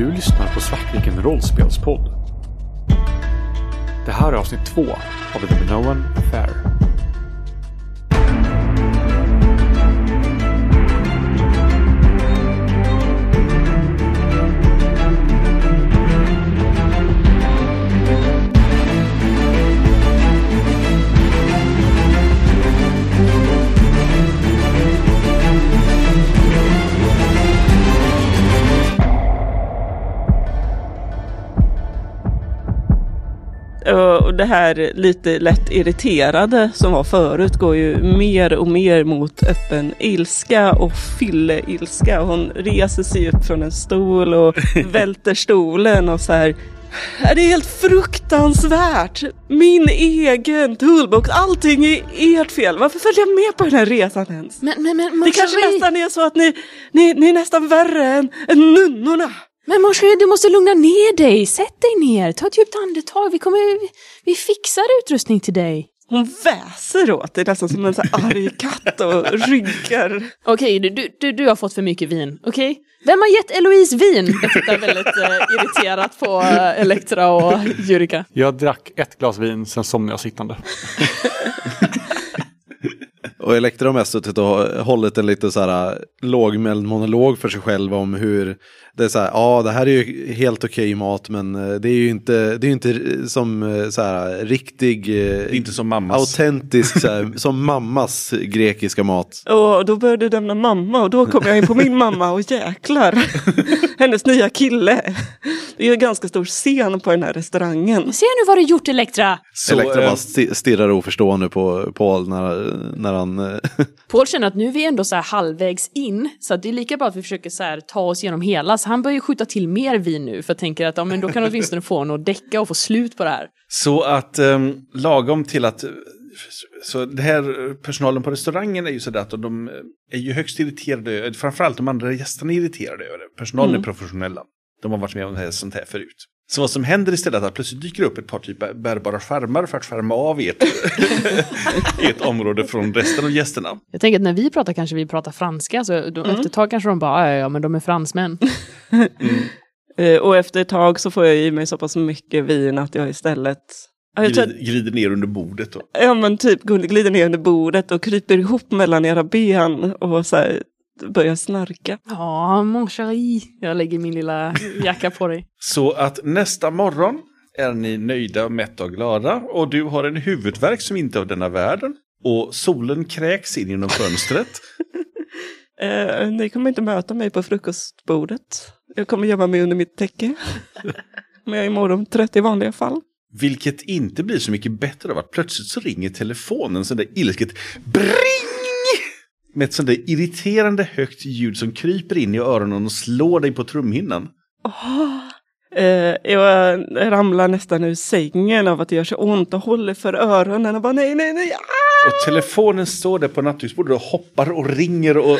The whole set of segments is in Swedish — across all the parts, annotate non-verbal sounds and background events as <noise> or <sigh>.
Du lyssnar på Svartviken rollspelspodd. Det här är avsnitt två av The Minoan Affair. Och det här lite lätt irriterade som var förut går ju mer och mer mot öppen ilska och fylleilska. Hon reser sig upp från en stol och <laughs> välter stolen och så här. Det är helt fruktansvärt! Min egen toolbox, allting är ert fel. Varför följer jag med på den här resan ens? Men, men, men Det kanske Marjorie, nästan är så att ni, ni, ni är nästan värre än, än nunnorna. Men Marjorie, du måste lugna ner dig. Sätt dig ner, ta ett djupt andetag. Vi, kommer, vi fixar utrustning till dig. Hon väser åt dig nästan som en så här arg katt och ryggar. Okej, du, du, du, du har fått för mycket vin, okej? Vem har gett Eloise vin? Jag tittar väldigt eh, irriterat på eh, Elektra och Jurika. Jag drack ett glas vin, sen somnade jag sittande. <laughs> Och Elektra har mest suttit och hållit en lite så här lågmäld monolog för sig själv om hur det är så här, ja det här är ju helt okej mat men eh, det är ju inte, det är inte som eh, så här riktig, Det är inte som mammas. autentisk, så här, som mammas grekiska mat. <laughs> Och då började du nämna mamma och då kom jag in på min mamma och jäklar. <laughs> Hennes nya kille. Det är ju en ganska stor scen på den här restaurangen. Ser nu vad du gjort Elektra? Så, Elektra eh, bara sti- stirrar oförstående på Paul när, när han... eh, <laughs> Paul känner att nu är vi ändå så här halvvägs in, så att det är lika bra att vi försöker så här ta oss igenom hela. Så han börjar ju skjuta till mer vin nu, för jag tänker att ja, men då kan han åtminstone få honom att däcka och få slut på det här. Så att um, lagom till att... Så det här personalen på restaurangen är ju sådär att de är ju högst irriterade, framförallt de andra gästerna är irriterade över det. Personalen är professionella. De har varit med om sånt här förut. Så vad som händer istället är att plötsligt dyker upp ett par typ bärbara skärmar för att skärma av ert, <laughs> ert område från resten av gästerna. Jag tänker att när vi pratar kanske vi pratar franska, så då, efter ett tag kanske de bara, ja, men de är fransmän. <laughs> Eh, Och efter ett tag så får jag i mig så pass mycket vin att jag istället... Ja, jag Glider, glider ner under bordet. Och, ja men typ glider ner under bordet och kryper ihop mellan era ben och så här börjar snarka. Ja, mon chéri. Jag lägger min lilla jacka på dig. <laughs> Så att nästa morgon är ni nöjda, mätta och glada. Och du har en huvudvärk som inte är av denna världen. Och solen kräks in genom fönstret. <laughs> Eh, ni kommer inte möta mig på frukostbordet. Jag kommer gömma mig under mitt täcke. <laughs> Men jag är morgontrött i vanliga fall. Vilket inte blir så mycket bättre av att plötsligt så ringer telefonen så där ilsket bring! Med ett sånt där irriterande högt ljud som kryper in i öronen och slår dig på trumhinnan. Eh, jag ramlar nästan ur sängen av att det gör så ont och håller för öronen och bara nej, nej, nej. Ah! Och telefonen står där på nattduksbordet och hoppar och ringer och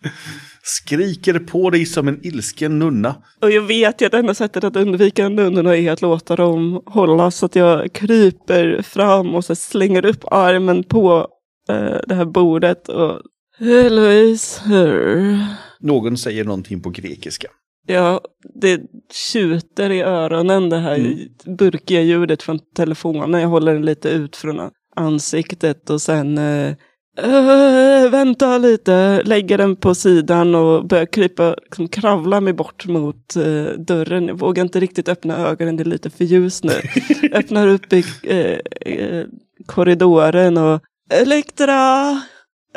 <laughs> skriker på dig som en ilsken nunna. Och jag vet ju att enda sättet att undvika nunnorna är att låta dem hålla så att jag kryper fram och så slänger upp armen på eh, det här bordet och Eloise, hur? Någon säger någonting på grekiska. Ja, det tjuter i öronen det här burkiga ljudet från telefonen. Jag håller den lite ut från ansiktet och sen eh, eh, vänta lite, lägger den på sidan och börjar krypa, liksom, kravla mig bort mot eh, dörren. Jag vågar inte riktigt öppna ögonen, det är lite för ljust nu. <laughs> Öppnar upp i eh, korridoren och Elektra,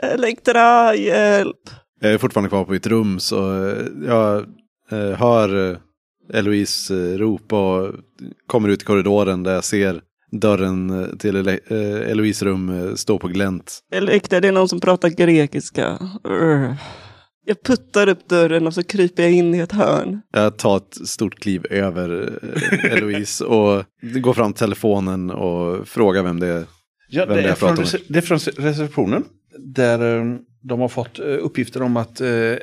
Elektra, hjälp. Jag är fortfarande kvar på mitt rum så eh, jag eh, hör eh, Eloise ropa och kommer ut i korridoren där jag ser dörren till Ele Eloise rum stå på glänt. Elektra, det är någon som pratar grekiska. Urgh. Jag puttar upp dörren och så kryper jag in i ett hörn. Jag tar ett stort kliv över <laughs> Eloise och går fram till telefonen och frågar vem det är. Ja, Vem det det är, från, det är från receptionen. Där eh, de har fått eh, uppgifter om att eh,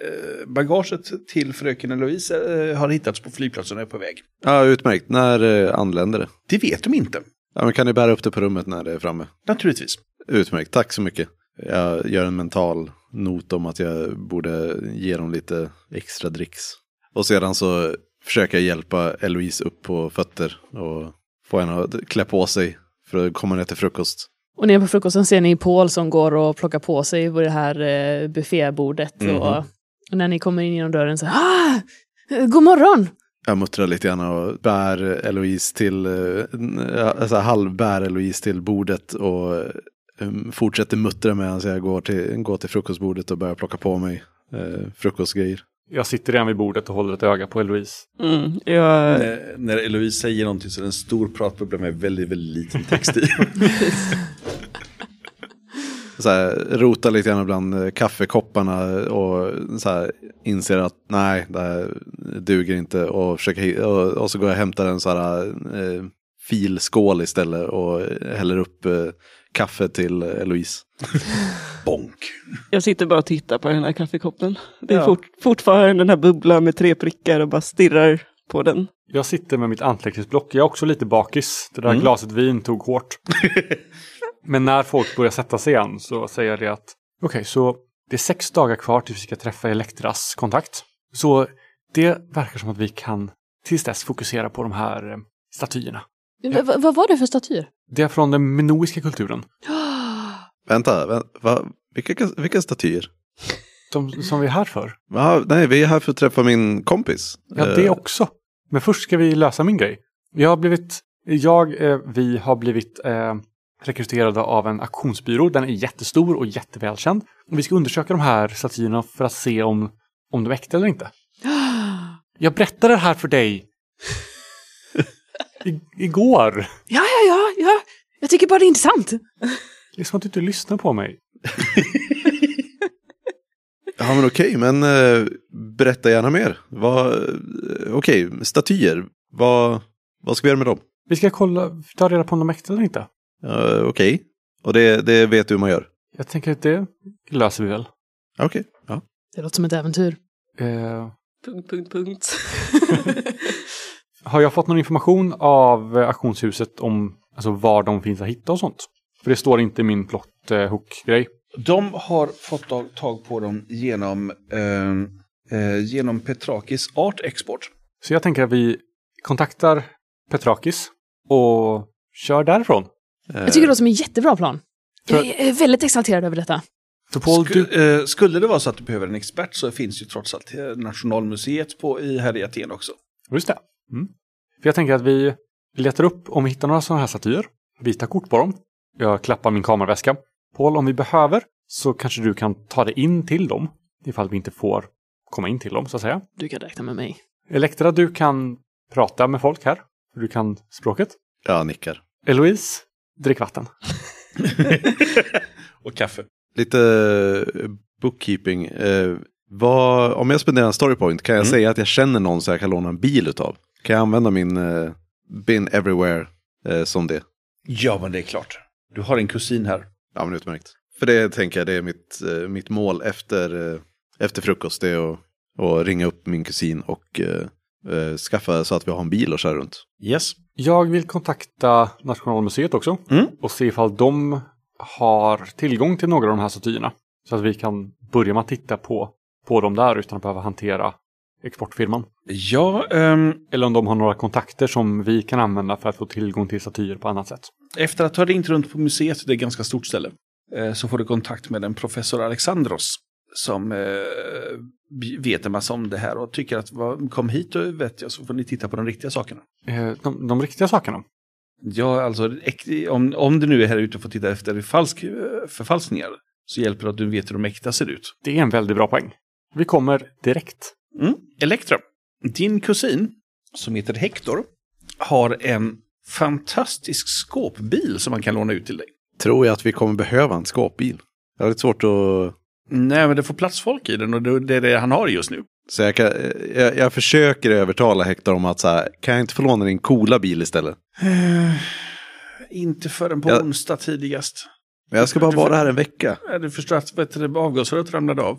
bagaget till fröken Eloise har hittats på flygplatsen och är på väg. Ja, utmärkt. När anländer det? Det vet de inte, Ja, men kan ni bära upp det på rummet när det är framme? naturligtvis. Utmärkt, tack så mycket. Jag gör en mental not om att jag borde ge dem lite extra dricks. Och sedan så försöka hjälpa Eloise upp på fötter och få henne att klä på sig för att komma ner till frukost. Och nere på frukosten ser ni Paul som går och plockar på sig på det här eh, buffébordet. Mhm. Och, och när ni kommer in genom dörren så ah, God morgon! Jag muttrar lite grann och bär Eloise till, eh, alltså halvbär Eloise till bordet och eh, fortsätter muttra medan jag går till, går till frukostbordet och börjar plocka på mig eh, frukostgrejer. Jag sitter redan vid bordet och håller ett öga på Eloise. Mm, jag, När, när Eloise säger någonting så är det en stor pratbubbla med väldigt, väldigt liten text i. <laughs> Så här, rotar lite grann bland eh, kaffekopparna och så här, inser att nej, det här duger inte och, försöker, och, och så går jag och hämtar en så här eh, filskål istället och häller upp eh, kaffe till Eloise. <laughs> Bonk. jag sitter bara och tittar på den här kaffekoppen. Det är Ja. fort, fortfarande den här bubblan med tre prickar och bara stirrar på den. Jag sitter med mitt anteckningsblock. Jag är också lite bakis. Det där Mm. glaset vin tog hårt. <laughs> Men när folk börjar sätta sig igen så säger jag det att okej, så det är sex dagar kvar tills vi ska träffa Elektras kontakt. Så det verkar som att vi kan tills dess fokusera på de här eh, statyerna. V- vad var det för statyer? Det är från den minoiska kulturen. <gasps> Vänta, vä- va, vilka, vilka statyer? De som vi är här för. Ja, nej, vi är här för att träffa min kompis. Ja, det Eh, också. Men först ska vi lösa min grej. Jag har blivit, jag, eh, vi har blivit eh, rekryterade av en auktionsbyrå. Den är jättestor och jättevälkänd. Och vi ska undersöka de här statyerna för att se om, om de är äkta eller inte. <gasps> Jag berättade det här för dig. I, igår. Ja, ja, ja, ja. Jag tycker bara det är intressant. Det är som att du inte lyssnar på mig. <laughs> Ja, men okej, men eh, berätta gärna mer. Vad, eh, okej, statyer. Vad, vad ska vi göra med dem? Vi ska kolla, ta reda på om de är äkta eller inte. Uh, okej, och det, det vet du hur man gör? Jag tänker att det löser vi väl. Okej, ja. Det låter som ett äventyr. Eh, Punkt, punkt, punkt. <laughs> <laughs> Har jag fått någon information av eh, auktionshuset om alltså, var de finns att hitta och sånt? För det står inte i min plott eh, hook-grej. De har fått tag- på dem genom, eh, eh, genom Petrakis Art Export. Så jag tänker att vi kontaktar Petrakis och kör därifrån. Jag tycker det låter som en jättebra plan. Jag är väldigt exalterad över detta. Paul, Sku, du... eh, skulle det vara så att du behöver en expert så finns ju trots allt eh, Nationalmuseet på, i, här i Aten också. Just det. Mm. För jag tänker att vi letar upp om vi hittar några sådana här statyer. Vi tar kort på dem. Jag klappar min kameraväska. Paul, om vi behöver så kanske du kan ta dig in till dem. Ifall vi inte får komma in till dem, så att säga. Du kan räkna med mig. Elektra, du kan prata med folk här. Du kan språket. Ja, nickar. Eloise, drick vatten. <laughs> Och kaffe. Lite eh, bookkeeping. Eh, vad, om jag spenderar en storypoint, kan jag Mm. säga att jag känner någon så jag kan låna en bil utav? Kan jag använda min eh, bin everywhere eh, som det? Ja, men det är klart. Du har en kusin här. Ja, men utmärkt. För det tänker jag, det är mitt, eh, mitt mål efter, eh, efter frukost. Det är att, att ringa upp min kusin och eh, eh, skaffa så att vi har en bil och köra runt. Yes. Jag vill kontakta Nationalmuseet också. Mm. Och se ifall de har tillgång till några av de här statyerna. Så att vi kan börja med att titta på, på dem där utan att behöva hantera exportfirman. Ja, ehm, Eller om de har några kontakter som vi kan använda för att få tillgång till statyer på annat sätt. efter att ha ringt runt på museet, det är ett ganska stort ställe, eh, så får du kontakt med en professor Alexandros som eh, vet en massa om det här och tycker att vad, kom hit och vet jag så får ni titta på de riktiga sakerna. Eh, de, de riktiga sakerna. Ja, alltså om, om du nu är här ute och får titta efter falsk, eh, förfalskningar så hjälper det att du vet hur de äkta ser ut. Det är en väldigt bra poäng. Vi kommer direkt. Mm. Elektra, din kusin som heter Hector har en fantastisk skåpbil som man kan låna ut till dig. Tror jag att vi kommer behöva en skåpbil. Jag har lite svårt att... Nej, men det får plats folk i den och det är det han har just nu. Så jag, kan, jag, jag försöker övertala Hector om att så här, kan jag inte få låna din coola bil istället? Inte förrän på Ja. onsdag tidigast. Jag ska bara vara här en vecka. Du förstår att du, avgasröret ramlade av.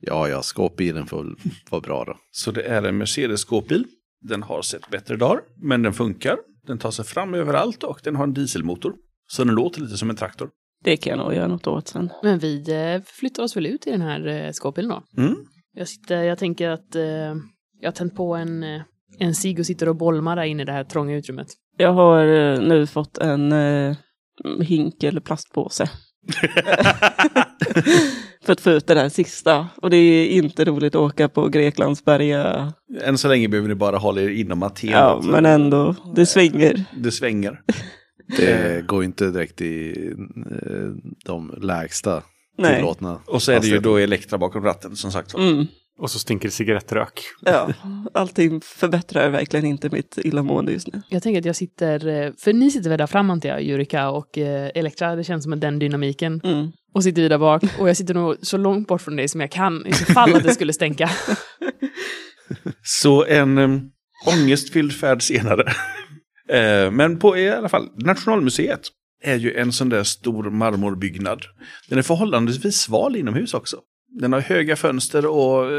Ja, ja, skåpbilen får vara bra då. Så det är en Mercedes skåpbil. Den har sett bättre dagar, men den funkar. Den tar sig fram överallt och den har en dieselmotor. Så den låter lite som en traktor. Det kan jag nog göra något åt sen. Men vi eh, flyttar oss väl ut i den här eh, skåpbilen då. Mm. Jag, sitter, jag tänker att eh, Jag har tänt på en, eh, en cigg och sitter och bolmar där inne i det här trånga utrymmet. Jag har eh, nu fått en eh, hink eller plastpåse. <laughs> <laughs> För att få ut det där sista. Och det är inte roligt att åka på Greklandsberga. Än så länge behöver ni bara hålla er inom Aten. Ja, men ändå, det svänger. Det svänger. <laughs> Det går inte direkt i eh, de lägsta Nej. tillåtna. Och så är det ju då Elektra bakom ratten som sagt. Mm. Och så stinker det cigarettrök. Ja, <laughs> allting förbättrar verkligen inte mitt illamående just nu. Jag tänker att jag sitter, eh, för ni sitter väl där fram antar jag, Jurika och eh, Elektra, det känns som den dynamiken. Mm. Och sitter vi där bak och jag sitter nog så långt bort från dig som jag kan i så fall att det skulle stänka. <laughs> Så en um, ångestfylld färd senare. <laughs> Eh, men på i alla fall, Nationalmuseet är ju en sån där stor marmorbyggnad. Den är förhållandevis sval inomhus också. Den har höga fönster och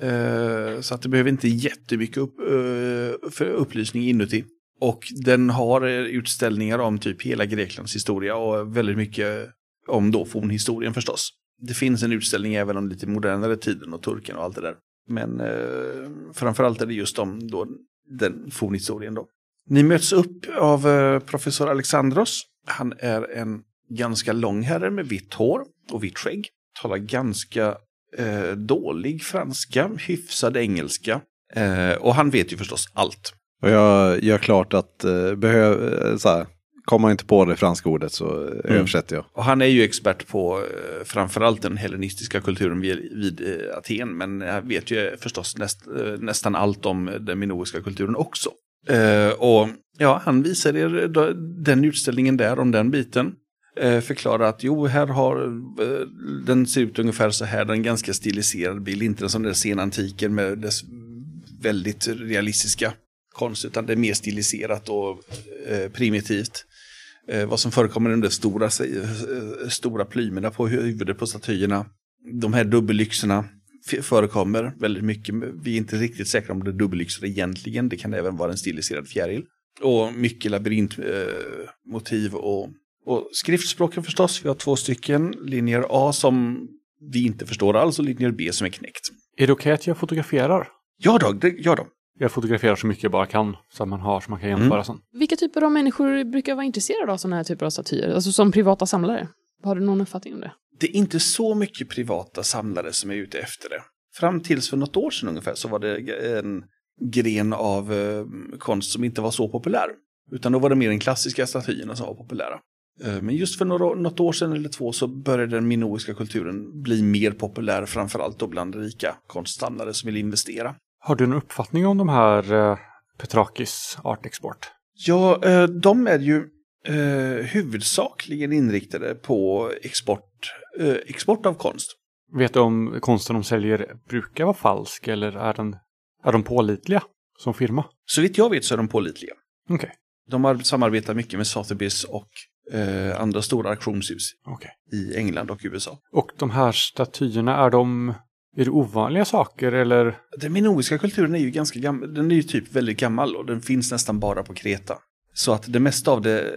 eh, så att det behöver inte jättemycket upp, eh, för upplysning inuti. Och den har eh, utställningar om typ hela Greklands historia och väldigt mycket om då fornhistorien förstås. Det finns en utställning även om lite modernare tiden och turken och allt det där. Men eh, framförallt är det just om då, den fornhistorien då. Ni möts upp av eh, professor Alexandros. Han är en ganska lång herre med vitt hår och vitt skägg. Talar ganska eh, dålig franska, hyfsad engelska. Eh, och han vet ju förstås allt. Och jag gör klart att eh, behöv, eh, så här, kommer inte på det franska ordet så eh, översätter jag. Och han är ju expert på eh, framförallt den hellenistiska kulturen vid, vid eh, Aten. Men jag vet ju förstås näst, eh, nästan allt om den minoiska kulturen också. Och ja, han visar er den utställningen där om den biten. Eh, förklarar att jo, här har, eh, den ser ut ungefär så här, den är en ganska stiliserad bild, inte som den sena senantiken med dess väldigt realistiska konst, utan det är mer stiliserat och eh, primitivt. Vad som förekommer är de där stora, stora plymerna på huvudet på statyerna. De här dubbellyxorna förekommer väldigt mycket. Vi är inte riktigt säkra om det är dubbellyxor egentligen. Det kan även vara en stiliserad fjäril. Och mycket labyrintmotiv eh, och, och skriftspråken förstås. Vi har två stycken. Linjer A som vi inte förstår alls och linjer B som är knäckt. Är det okej att jag fotograferar? Ja då, det gör de. Jag fotograferar så mycket jag bara kan, så att man har, så man kan jämföra sen. Vilka typer av människor brukar vara intresserade av sådana här typer av statyer? Alltså som privata samlare? Har du någon uppfattning om det? Det är inte så mycket privata samlare som är ute efter det. Fram tills för något år sedan ungefär så var det en gren av eh, konst som inte var så populär. Utan då var det mer den klassiska statyerna som var populära. Eh, men just för några, något år sedan eller två så började den minoiska kulturen bli mer populär, framförallt då bland rika konstsamlare som vill investera. Har du en uppfattning om de här eh, Petrakis Art Export? Ja, eh, de är ju huvudsakligen inriktade på export, export av konst. Vet du om konsten de säljer brukar vara falsk eller är, den, är de pålitliga som firma? Så vitt jag vet så är de pålitliga. Okej, De har samarbetar mycket med Sotheby's och eh, andra stora auktionshus okej. i England och USA. Och de här statyerna, är de är det ovanliga saker eller? Den minoiska kulturen är ju ganska gammal, den är ju typ väldigt gammal och den finns nästan bara på Kreta. Så att det mesta av det,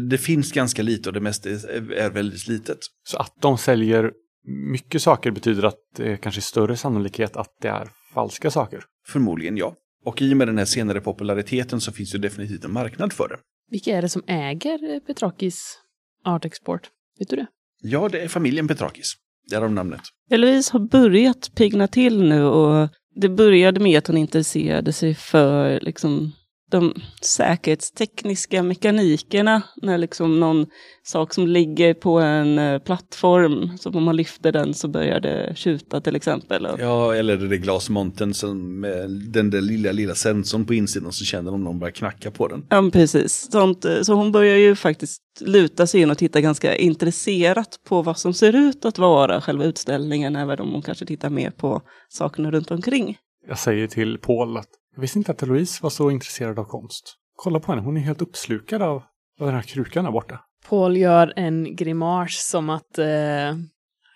det finns ganska lite och det mesta är, är väldigt litet. Så att de säljer mycket saker betyder att det kanske är större sannolikhet att det är falska saker. Förmodligen ja. Och i och med den här senare populariteten så finns det definitivt en marknad för det. Vilka är det som äger eh, Petrakis Art Export? Vet du det? Ja, det är familjen Petrakis. Därav namnet. Eloise har börjat pigna till nu och det började med att hon intresserade sig för liksom, de säkerhetstekniska mekanikerna. När liksom någon sak som ligger på en eh, plattform, så om man lyfter den så börjar det tjuta till exempel. Ja, eller det är glasmonten som med den där lilla, lilla sensorn på insidan så känner de någon börjar knacka på den. Ja, precis. Sånt, eh, så hon börjar ju faktiskt luta sig in och titta ganska intresserat på vad som ser ut att vara själva utställningen, även om hon kanske tittar mer på sakerna runt omkring. Jag säger till Paul att jag visste inte att Eloise var så intresserad av konst. Kolla på henne, hon är helt uppslukad av, av den här krukan där borta. Paul gör en grimas som att eh,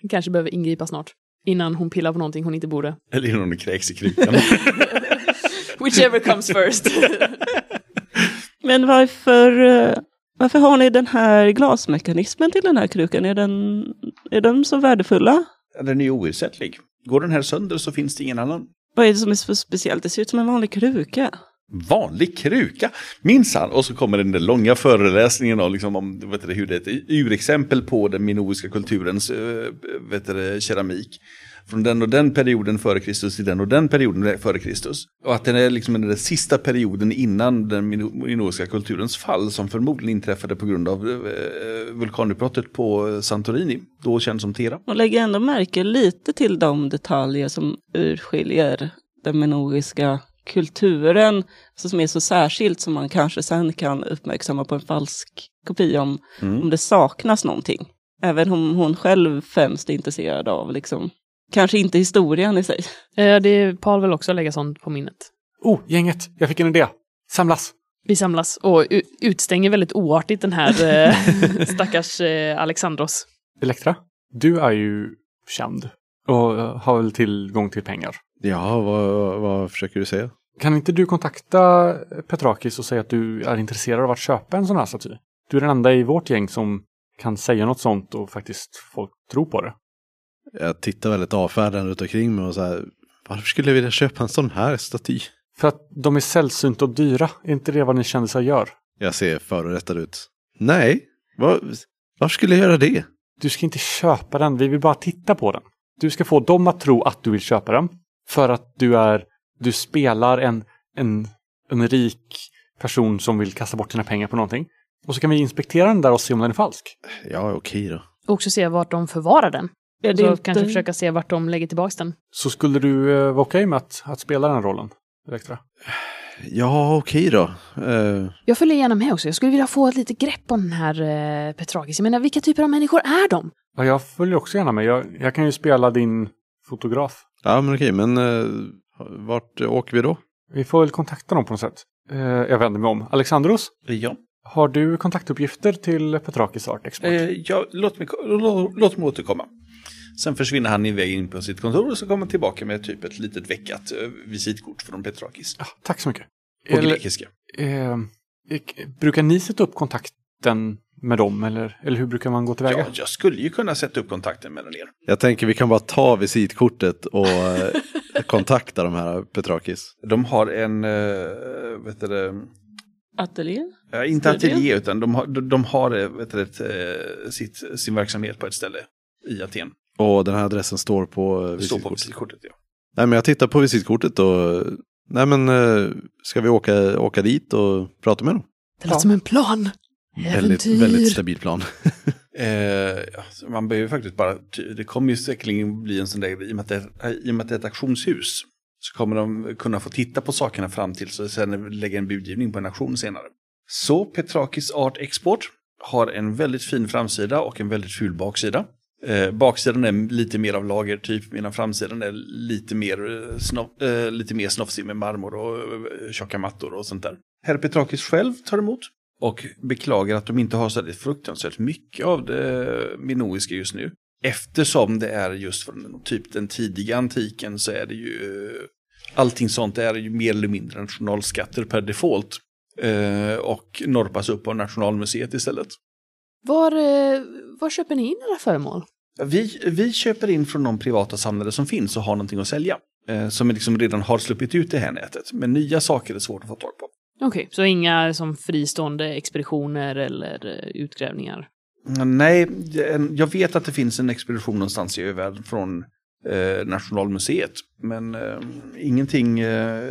han kanske behöver ingripa snart. Innan hon pillar på någonting hon inte borde. Eller innan de kräks i krukan. <laughs> Whichever comes first. <laughs> Men varför, eh, varför har ni den här glasmekanismen till den här krukan? Är den, är de så värdefulla? den är ju oersättlig. Går den här sönder så finns det ingen annan. Vad är det som är så speciellt? Det ser ut som en vanlig kruka. Vanlig kruka, minsann. Och så kommer den där långa föreläsningen om, liksom, om vet du, hur det är ett urexempel på den minoiska kulturens eh, vet du, keramik. Från den och den perioden före Kristus till den och den perioden före Kristus. Och att den är liksom den sista perioden innan den minoiska kulturens fall som förmodligen inträffade på grund av äh, vulkanutbrottet på Santorini, då känd som Tera. Och lägger ändå märke lite till de detaljer som urskiljer den minoiska kulturen alltså som är så särskilt som man kanske sen kan uppmärksamma på en falsk kopia om, mm. om det saknas någonting. Även om hon själv främst är intresserad av liksom, kanske inte historien i sig. Eh, det är Paul vill också lägga sånt på minnet. Oh, gänget, jag fick en idé. Samlas! Vi samlas och utstänger väldigt oartigt den här eh, <laughs> stackars eh, Alexandros. Elektra, du är ju känd och har väl tillgång till pengar. Ja, vad, vad försöker du säga? Kan inte du kontakta Petrakis och säga att du är intresserad av att köpa en sån här staty? Du är den enda i vårt gäng som kan säga något sånt och faktiskt folk tror på det. Jag tittar väldigt avfärdande runt omkring mig och så här, varför skulle jag vilja köpa en sån här staty? För att de är sällsynta och dyra. Är inte det vad ni kändisar gör? Jag ser förorättad ut. Nej, var, varför skulle jag göra det? Du ska inte köpa den, vi vill bara titta på den. Du ska få dem att tro att du vill köpa den. För att du är du spelar en, en, en rik person som vill kasta bort sina pengar på någonting. Och så kan vi inspektera den där och se om den är falsk. Ja, okej då. Och också se vart de förvarar den. Ja, så inte... kanske försöka se vart de lägger tillbaka den. Så skulle du uh, vara okej med att, att spela den rollen, Elektra? Ja, okej då. Uh... Jag följer gärna med också. Jag skulle vilja få ett litet grepp om den här uh, Petrakis. Jag menar, vilka typer av människor är de? Ja, jag följer också gärna med. Jag, jag kan ju spela din fotograf. Ja, men okej, men uh, vart åker vi då? Vi får väl kontakta dem på något sätt. Eh, jag vänder mig om. Alexandros? Ja. Har du kontaktuppgifter till Petrakis Art Export? Eh, ja, låt mig, låt, låt mig återkomma. Sen försvinner han iväg in på sitt kontor och så kommer han tillbaka med typ ett litet veckat eh, visitkort från Petrakis. Ja, tack så mycket. På Eller, grekiska. Eh, brukar ni sätta upp kontakten med dem eller, eller hur brukar man gå tillväga? Ja, jag skulle ju kunna sätta upp kontakten mellan er. Jag tänker vi kan bara ta visitkortet och eh, kontakta de här Petrakis. De har en, äh, vet du Ateljé? Ja, inte ateljé utan de har, de, de har eh, vet du, sitt, sin verksamhet på ett ställe i Aten. Och den här adressen står på visitkortet? Står på visitkortet, ja. Nej men jag tittar på visitkortet och Nej men ska vi åka, åka dit och prata med dem? Det låter ja. som en plan. Väldigt, väldigt stabil plan. <laughs> eh, man behöver faktiskt bara, det kommer ju säkerligen bli en sån där, i och, med att det, i och med att det är ett auktionshus, så kommer de kunna få titta på sakerna fram till så sen lägga en budgivning på en auktion senare. Så Petrakis Art Export har en väldigt fin framsida och en väldigt ful baksida. Eh, baksidan är lite mer av lagertyp medan framsidan är lite mer, eh, snopp, eh, lite mer snofsig med marmor och eh, tjocka mattor och sånt där. Herr Petrakis själv tar emot och beklagar att de inte har så fruktansvärt mycket av det minoiska just nu. Eftersom det är just från typ den tidiga antiken så är det ju allting sånt är ju mer eller mindre nationalskatter per default. Eh, och norpas upp av Nationalmuseet istället. Var, eh, var köper ni in era föremål? Vi, vi köper in från de privata samlare som finns och har någonting att sälja. Eh, som liksom redan har sluppit ut det här nätet. Men nya saker är svårt att få tag på. Okej, okay, så inga som fristående expeditioner eller utgrävningar? Nej, jag vet att det finns en expedition någonstans i övärlden från eh, Nationalmuseet. Men eh, ingenting eh,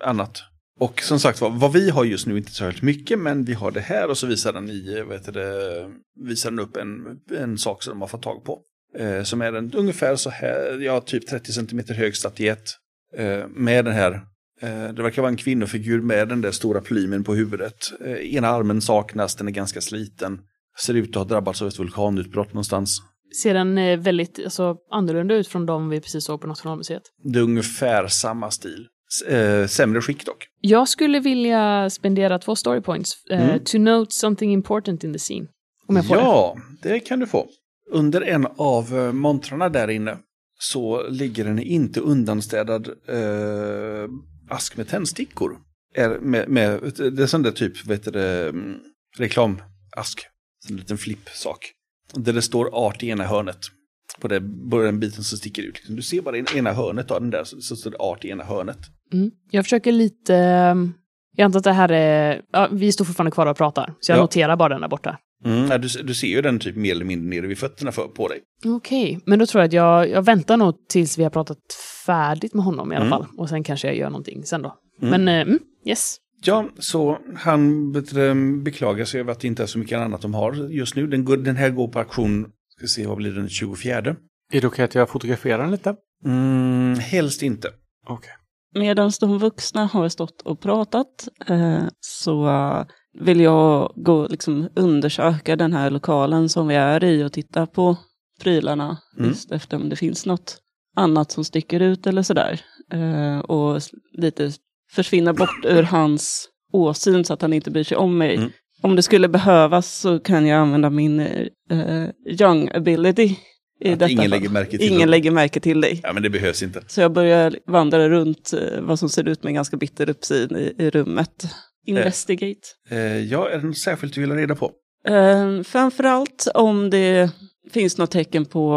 annat. Och som sagt vad, vad vi har just nu inte så högt mycket, men vi har det här och så visar den, i, vet det, visar den upp en, en sak som de har fått tag på. Eh, som är en ungefär så här, ja typ 30 cm hög statyett. Eh, med den här Eh, det verkar vara en kvinnofigur med den där stora plymen på huvudet. Eh, ena armen saknas, den är ganska sliten. Ser ut att ha drabbats av ett vulkanutbrott någonstans. Ser den eh, väldigt alltså, annorlunda ut från de vi precis såg på Nationalmuseet? Det är ungefär samma stil. Äh, sämre skick dock. Jag skulle vilja spendera två story points. Uh, mm. To note something important in the scene. Om jag får ja, det. det kan du få. Under en av montrarna där inne så ligger en inte undanstädad eh, ask med tändstickor. Är med, med, det är sån där typ, vet du mm, reklamask. En liten flippsak. Där det står art i ena hörnet. På det, på den biten som sticker ut. Liksom. Du ser bara i ena hörnet av den där, så, står det art i ena hörnet. Mm. Jag försöker lite... ehm, Jag antar att det här är... Ja, vi står fortfarande kvar och pratar, så jag Ja. noterar bara den där borta. Mm. Ja, du, du ser ju den typ mer eller mindre nere vid fötterna för, på dig. Okej, men då tror jag att jag, jag väntar nog tills vi har pratat färdigt med honom i alla Mm. fall. Och sen kanske jag gör någonting sen då. Mm. Men mm, yes. Ja, så han beklagar sig över att det inte är så mycket annat de har just nu. Den, går, den här går på auktion, ska se vad blir den 24. Är det okej att jag fotograferar den lite? Mm, helst inte. Okej. Medan de vuxna har stått och pratat eh, så vill jag gå liksom undersöka den här lokalen som vi är i och titta på prylarna. Mm. Just efter om det finns något annat som sticker ut eller sådär. Eh, och lite försvinna bort <laughs> ur hans åsyn så att han inte bryr sig om mig. Mm. Om det skulle behövas så kan jag använda min eh, young ability. I Att detta ingen fall. lägger märke till Ingen dem. lägger märke till dig. Ja, men det behövs inte. Så jag börjar vandra runt eh, vad som ser ut med en ganska bitter uppsyn i, i rummet. Investigate. Eh, ja, är det något särskilt du vill ha reda på? Eh, framförallt om det finns något tecken på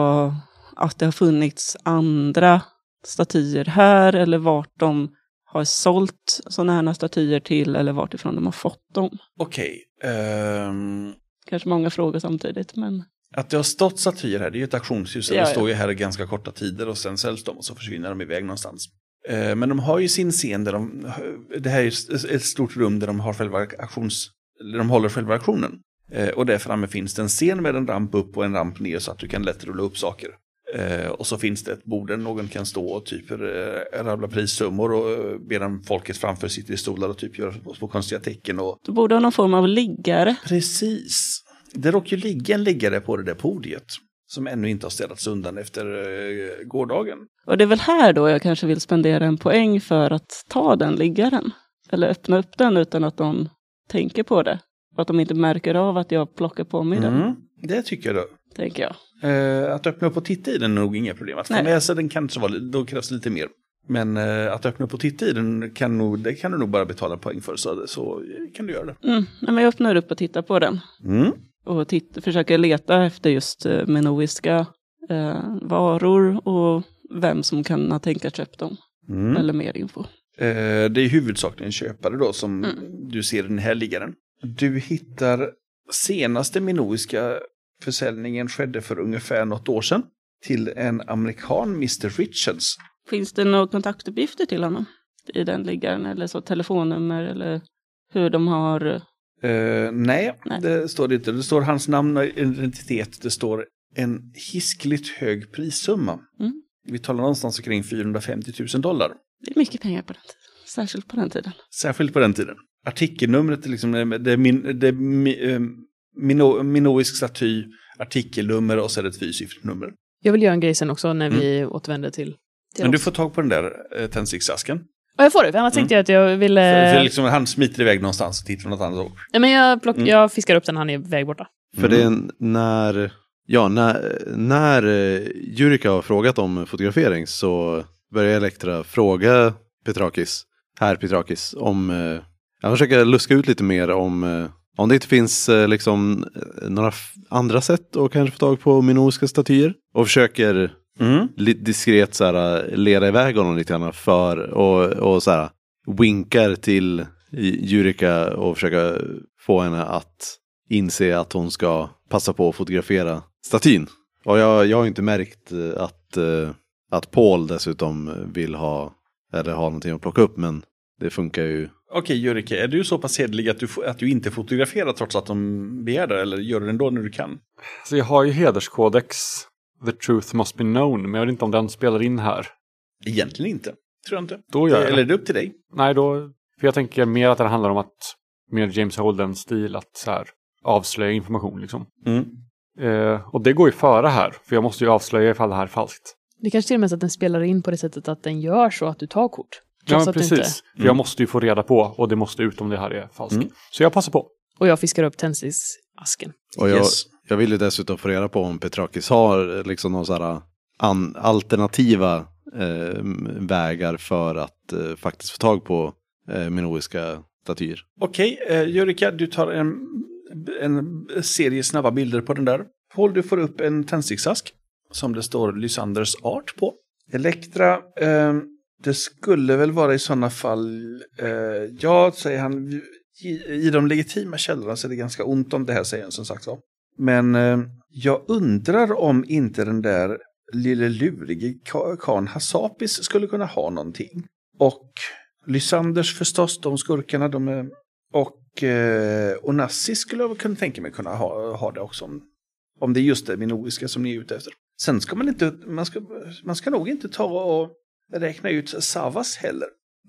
att det har funnits andra statyer här eller vart de har sålt sådana här statyer till eller vart ifrån de har fått dem. Okej. ehm, Kanske många frågor samtidigt, men att det har stått statyer här, det är ju ett auktionshus. Ja, det ja. står ju här i ganska korta tider och sen säljs de och så försvinner de iväg någonstans. Eh, men de har ju sin scen där de, det här är ett stort rum där de har själva auktions, de håller själva auktionen. Eh, och där framme finns det en scen med en ramp upp och en ramp ner så att du kan lätt rulla upp saker. Eh, och så finns det ett bord där någon kan stå och typ eh, rabbla prissummor och eh, medan folket framför sitter i stolar och typ gör små konstiga tecken och du borde ha någon form av liggare. Precis. Det råkar ju ligga en liggare på det där podiet. Som ännu inte har städats undan efter eh, gårdagen. Och det är väl här då jag kanske vill spendera en poäng för att ta den liggaren. Eller öppna upp den utan att de tänker på det. Och att de inte märker av att jag plockar på mig den, Mm, det tycker då. tänker jag. Eh, att öppna upp och titta i den är nog inga problem. Att få med sig den kanske var, då krävs lite mer. Men eh, att öppna upp och titta i den kan, nog, det kan du nog bara betala poäng för. Så, så kan du göra det. Mm. nej, men jag öppnar upp och tittar på den. Mm. Och titt- försöker leta efter just eh, minoiska eh, varor och vem som kan ha tänkt att köpt dem. Mm. Eller mer info. Eh, det är huvudsakligen köpare då som Mm. du ser den här liggaren. Du hittar senaste minoiska försäljningen skedde för ungefär något år sedan. Till en amerikan, Mr. Richards. Finns det några kontaktuppgifter till honom? I den liggaren eller så telefonnummer eller hur de har... Eh, nej, Nej. det står det inte. Det står hans namn och identitet. Det står en hiskligt hög prissumma. Mm. Vi talar någonstans kring 450 000 dollar. Det är mycket pengar på den tiden. Särskilt på den tiden. Särskilt på den tiden. Artikelnumret är liksom, det är, min, det eh, mino, minoisk staty, artikelnummer och det ett fyrsiffrigt nummer. Jag vill göra en grej sen också när vi återvänder till, till Men du får tag på den där eh, tändsticksasken. Ja, jag får det. För annars tänkte jag att jag ville... För, för liksom, han smiter iväg någonstans och tittar på något annat. också. Nej, men jag, plock... Mm. jag fiskar upp den, han är väg borta. För det är när, ja, när, när eh, Jurika har frågat om fotografering så börjar Elektra fråga Petrakis, herr Petrakis, om, eh, jag försöker luska ut lite mer om, eh, om det inte finns eh, liksom eh, några andra sätt att kanske få tag på minoiska statyer. Och försöker Mm. diskret så här, leda iväg honom lite grann för och, och så här, winkar till Jurika och försöka få henne att inse att hon ska passa på att fotografera statyn. Och jag, jag har inte märkt eh, att, eh, att Paul dessutom vill ha, eller ha någonting att plocka upp, men det funkar ju. Okej, Jurike, är du så pass hederlig att du, att du inte fotograferar trots att de begär det? Eller gör du det ändå när du kan? Så jag har ju hederskodex, The Truth Must Be Known, men jag vet inte om den spelar in här. Egentligen inte. Tror jag inte. Då gör jag Eller det. är det upp till dig? Nej, då... För jag tänker mer att det handlar om att med James Holden-stil att så här, avslöja information liksom. Mm. Eh, och det går ju före här, för jag måste ju avslöja ifall det här är falskt. Det kanske till och med så att den spelar in på det sättet att den gör så att du tar kort. Ja, precis. inte... För Mm. jag måste ju få reda på, och det måste ut om det här är falskt. Mm. Så jag passar på. Och jag fiskar upp tändsticksasken. Och jag, Yes. jag vill ju dessutom få reda på om Petrakis har liksom någon så här an, alternativa eh, vägar för att eh, faktiskt få tag på eh, minoiska statyer. Okej, eh, Jurika, du tar en, en serie snabba bilder på den där. Paul, du får upp en tändsticksask. som det står Lysanders art på. Elektra, eh, det skulle väl vara i sådana fall, eh, ja, säger han, i, i de legitima källorna så är det ganska ont om det här, säger han som sagt var. Men eh, jag undrar om inte den där lille lurige karln Hassapis skulle kunna ha någonting. Och Lysanders förstås, de skurkarna, de är... Och eh, Onassis skulle jag kunna tänka mig kunna ha, ha det också. Om, om det är just det minoiska som ni är ute efter. Sen ska man inte, man ska, man ska nog inte ta och räkna ut Savas heller.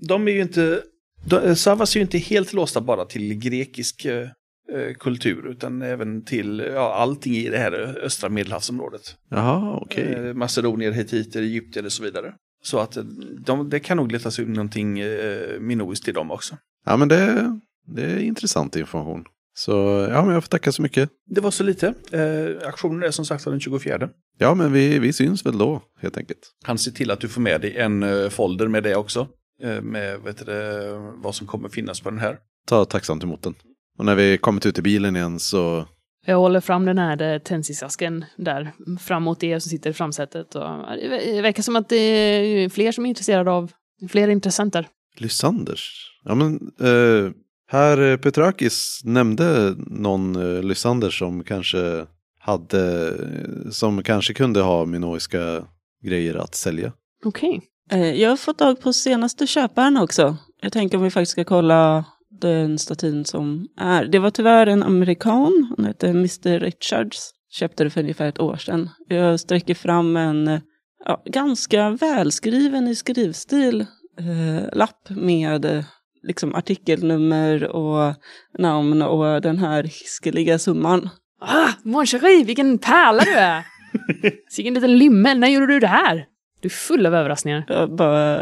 De är ju inte, de, Savas är ju inte helt låsta bara till grekisk eh, eh, kultur utan även till ja, allting i det här östra medelhavsområdet. Jaha, okej. Eh, Macedonier, hettiter, egyptier och så vidare. Så att eh, de, det kan nog letas ut någonting eh, minoiskt till dem också. Ja, men det, det är intressant information. Så ja, men jag får tacka så mycket. Det var så lite. Eh, aktionen är som sagt den 24. Ja, men vi, vi syns väl då, helt enkelt. Han ser till att du får med dig en eh, folder med det också. Eh, med vet du, vad som kommer finnas på den här. Ta tacksamt emot den. Och när vi kommit ut i bilen igen så... Jag håller fram den här eh, tändsticksasken där framåt er som sitter i framsätet. Och det verkar som att det är fler som är intresserade av, fler intressenter. Lysanders? Ja, men eh, herr Petrakis nämnde någon eh, Lysander som kanske hade... Som kanske kunde ha minoiska grejer att sälja. Okej. Okay. Jag har fått tag på senaste köparen också. Jag tänker om vi faktiskt ska kolla den statyn som är. Det var tyvärr en amerikan, han heter Mr Richards. Köpte det för ungefär ett år sedan. Jag sträcker fram en ja, ganska välskriven i skrivstil eh, lapp med liksom artikelnummer och namn och den här hiskeliga summan. Ah, mon chéri, vilken pärla du är! <laughs> Vilken liten lymmel, när gjorde du det här? Du är full av överraskningar. Jag bara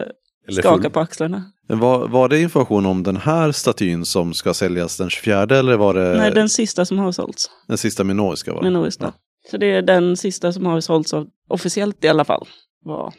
Eller skakar på axlarna. Var, var det information om den här statyn som ska säljas den 24 eller var det Nej, den sista som har sålts. den sista minoiska? Var det? Minoiskt då. Så det är den sista som har sålts av, officiellt i alla fall, var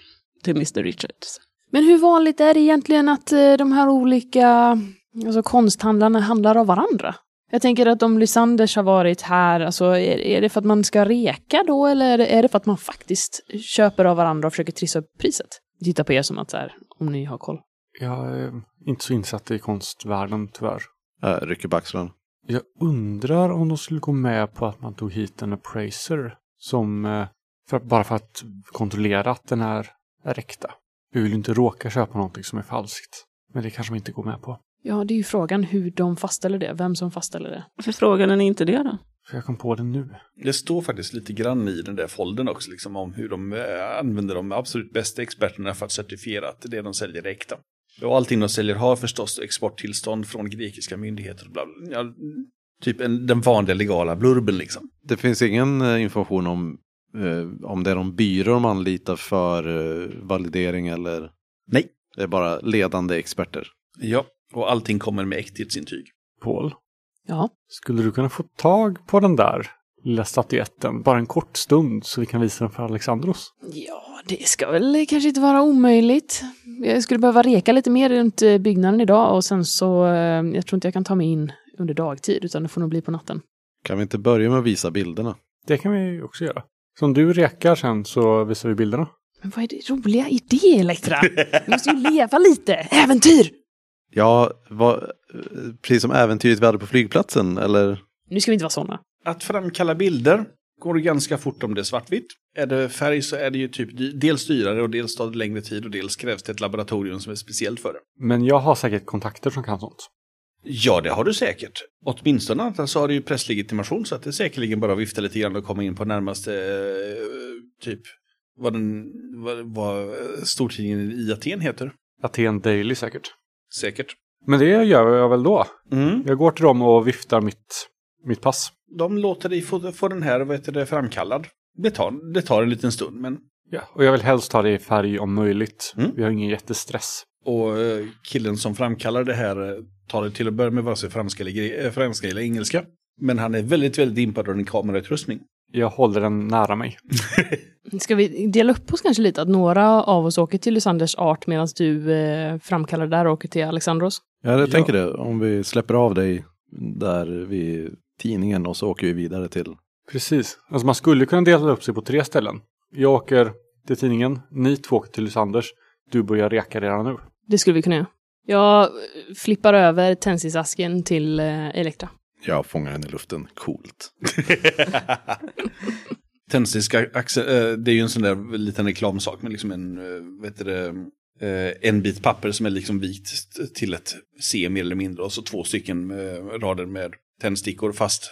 till Mr Richards. Men hur vanligt är det egentligen att eh, de här olika alltså konsthandlarna handlar av varandra? Jag tänker att om Lysanders har varit här, alltså är, är det för att man ska reka då eller är det, är det för att man faktiskt köper av varandra och försöker trissa upp priset? Titta på er som att så här, om ni har koll. Jag är inte så insatt i konstvärlden tyvärr. Jag rycker på axlarna. Jag undrar om de skulle gå med på att man tog hit en appraiser som eh, för, bara för att kontrollera att den är, är äkta. Vi vill ju inte råka köpa någonting som är falskt. Men det kanske de inte går med på. Ja, det är ju frågan hur de fastställer det, vem som fastställer det. Varför frågar ni inte det då? För jag kom på det nu. Det står faktiskt lite grann i den där foldern också, liksom, om hur de eh, använder de absolut bästa experterna för att certifiera att det de säljer är äkta. Och allting de säljer har förstås exporttillstånd från grekiska myndigheter. Bla bla. Ja, typ en, den vanliga legala blurben liksom. Det finns ingen eh, information om eh, om det är någon byrå de anlitar för eh, validering eller? Nej. Det är bara ledande experter. Ja, och allting kommer med äkthetsintyg. Paul, Ja. skulle du kunna få tag på den där lilla statyetten bara en kort stund så vi kan visa den för Alexandros? Ja, det ska väl kanske inte vara omöjligt. Jag skulle behöva reka lite mer runt eh, byggnaden idag och sen så, eh, jag tror inte jag kan ta mig in under dagtid utan det får nog bli på natten. Kan vi inte börja med att visa bilderna? Det kan vi också göra. Så om du rekar sen så visar vi bilderna. Men vad är det roliga i det, Elektra? Vi måste ju leva lite! Äventyr! Ja, eh, precis som äventyret vi hade på flygplatsen eller? Nu ska vi inte vara sådana. Att framkalla bilder går ganska fort om det är svartvitt. Är det färg så är det ju typ dels dyrare och dels tar det längre tid och dels krävs det ett laboratorium som är speciellt för det. Men jag har säkert kontakter som kan sånt. Ja, det har du säkert. Åtminstone antar så har du ju presslegitimation så att det är säkerligen bara att vifta lite grann och komma in på närmaste eh, typ vad den vad, vad stortidningen i Aten heter. Aten Daily säkert. Säkert. Men det gör jag väl då. Mm. Jag går till dem och viftar mitt, mitt pass. De låter dig få, få den här vad heter det, framkallad. Det tar, det tar en liten stund, men Ja, och jag vill helst ha det i färg om möjligt. Mm. Vi har ingen jättestress. Och eh, killen som framkallar det här eh, tar det till att börja med vare sig franska eller, eh, franska eller engelska. Men han är väldigt, väldigt impad av din kamerautrustning. Jag håller den nära mig. <laughs> Ska vi dela upp oss kanske lite? Att några av oss åker till Lysanders art medan du eh, framkallar där och åker till Alexandros? Ja, jag Ja. tänker det. Om vi släpper av dig där vid tidningen och så åker vi vidare till. Precis. Alltså man skulle kunna dela upp sig på tre ställen. Jag åker till tidningen, ni två åker till Lysanders. Du börjar reka redan nu. Det skulle vi kunna göra. Jag flippar över Tensis-asken till eh, Elektra. Jag fångar henne i luften. Coolt. <laughs> Tensiska axel, eh, det är ju en sån där liten reklamsak med liksom en, eh, vet det, eh, en bit papper som är liksom vikt till ett C mer eller mindre och så två stycken eh, rader med tändstickor fast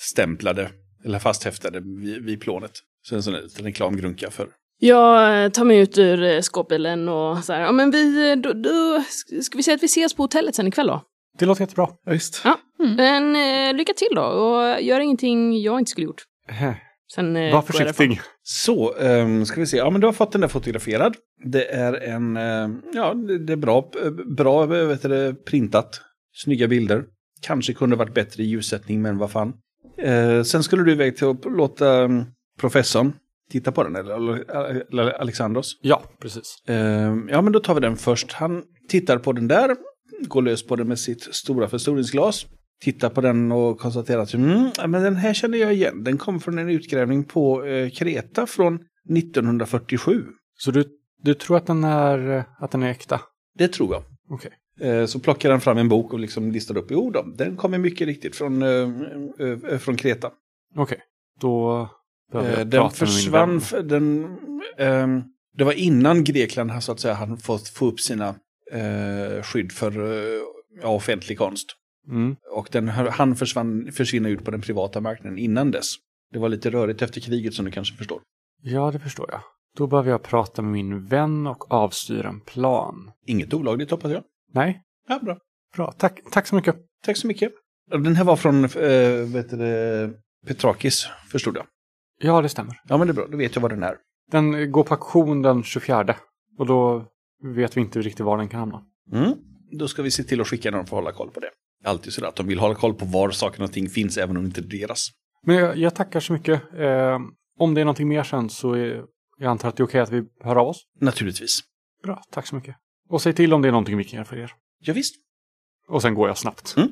stämplade eller fasthäftade vid, vid plånet. Så en sån där liten reklamgrunka för. Jag tar mig ut ur skåpbilen och så här, ja men vi, då, då ska vi säga att vi ses på hotellet sen ikväll då? Det låter jättebra. Ja, visst. Ja, men eh, lycka till då och gör ingenting jag inte skulle gjort. Eh, Sen, eh, Var försiktig. Så, ehm, ska vi se. Ja, men du har fått den där fotograferad. Det är en, ehm, ja, det är bra, eh, bra vet du, det, printat. Snygga bilder. Kanske kunde varit bättre i ljussättning, men vad fan. Eh, sen skulle du iväg till att låta ehm, professorn titta på den, eller, eller, eller Alexandros. Ja, precis. Ehm, ja, men då tar vi den först. Han tittar på den där, går lös på den med sitt stora förstoringsglas. Tittar på den och konstaterar att mm, men den här känner jag igen. Den kom från en utgrävning på eh, Kreta från 1947. Så du, du tror att den är, eh, att den är äkta? Det tror jag. Okej. Eh, så plockar han fram en bok och liksom listar upp, jo då, den kommer mycket riktigt från, eh, eh, eh, från Kreta. Okej. Då behöver jag den försvann, den, ehm, det var innan Grekland så att säga hade fått få upp sina skydd för ja, offentlig konst. Mm. Och den han försvann, försvinna ut på den privata marknaden innan dess. Det var lite rörigt efter kriget som du kanske förstår. Ja, det förstår jag. Då behöver jag prata med min vän och avstyra en plan. Inget olagligt hoppas jag. Nej, Ja, bra. bra. Tack, tack så mycket. Tack så mycket. Den här var från eh, vet du, det, Petrakis, förstod jag. Ja, det stämmer. Ja, men det är bra. Då vet jag vad den är. Den går på auktion den 24. Och då vet vi inte riktigt var den kan hamna. Mm. Då ska vi se till att skicka någon för att hålla koll på det. Alltid sådär att de vill hålla koll på var saker och ting finns, även om det inte är deras. Men jag, jag tackar så mycket. Eh, om det är någonting mer sen så är, jag antar att det är okej att vi hör av oss. Naturligtvis. Bra, tack så mycket. Och säg till om det är någonting vi kan göra för er. Ja, visst. Och sen går jag snabbt. Mm.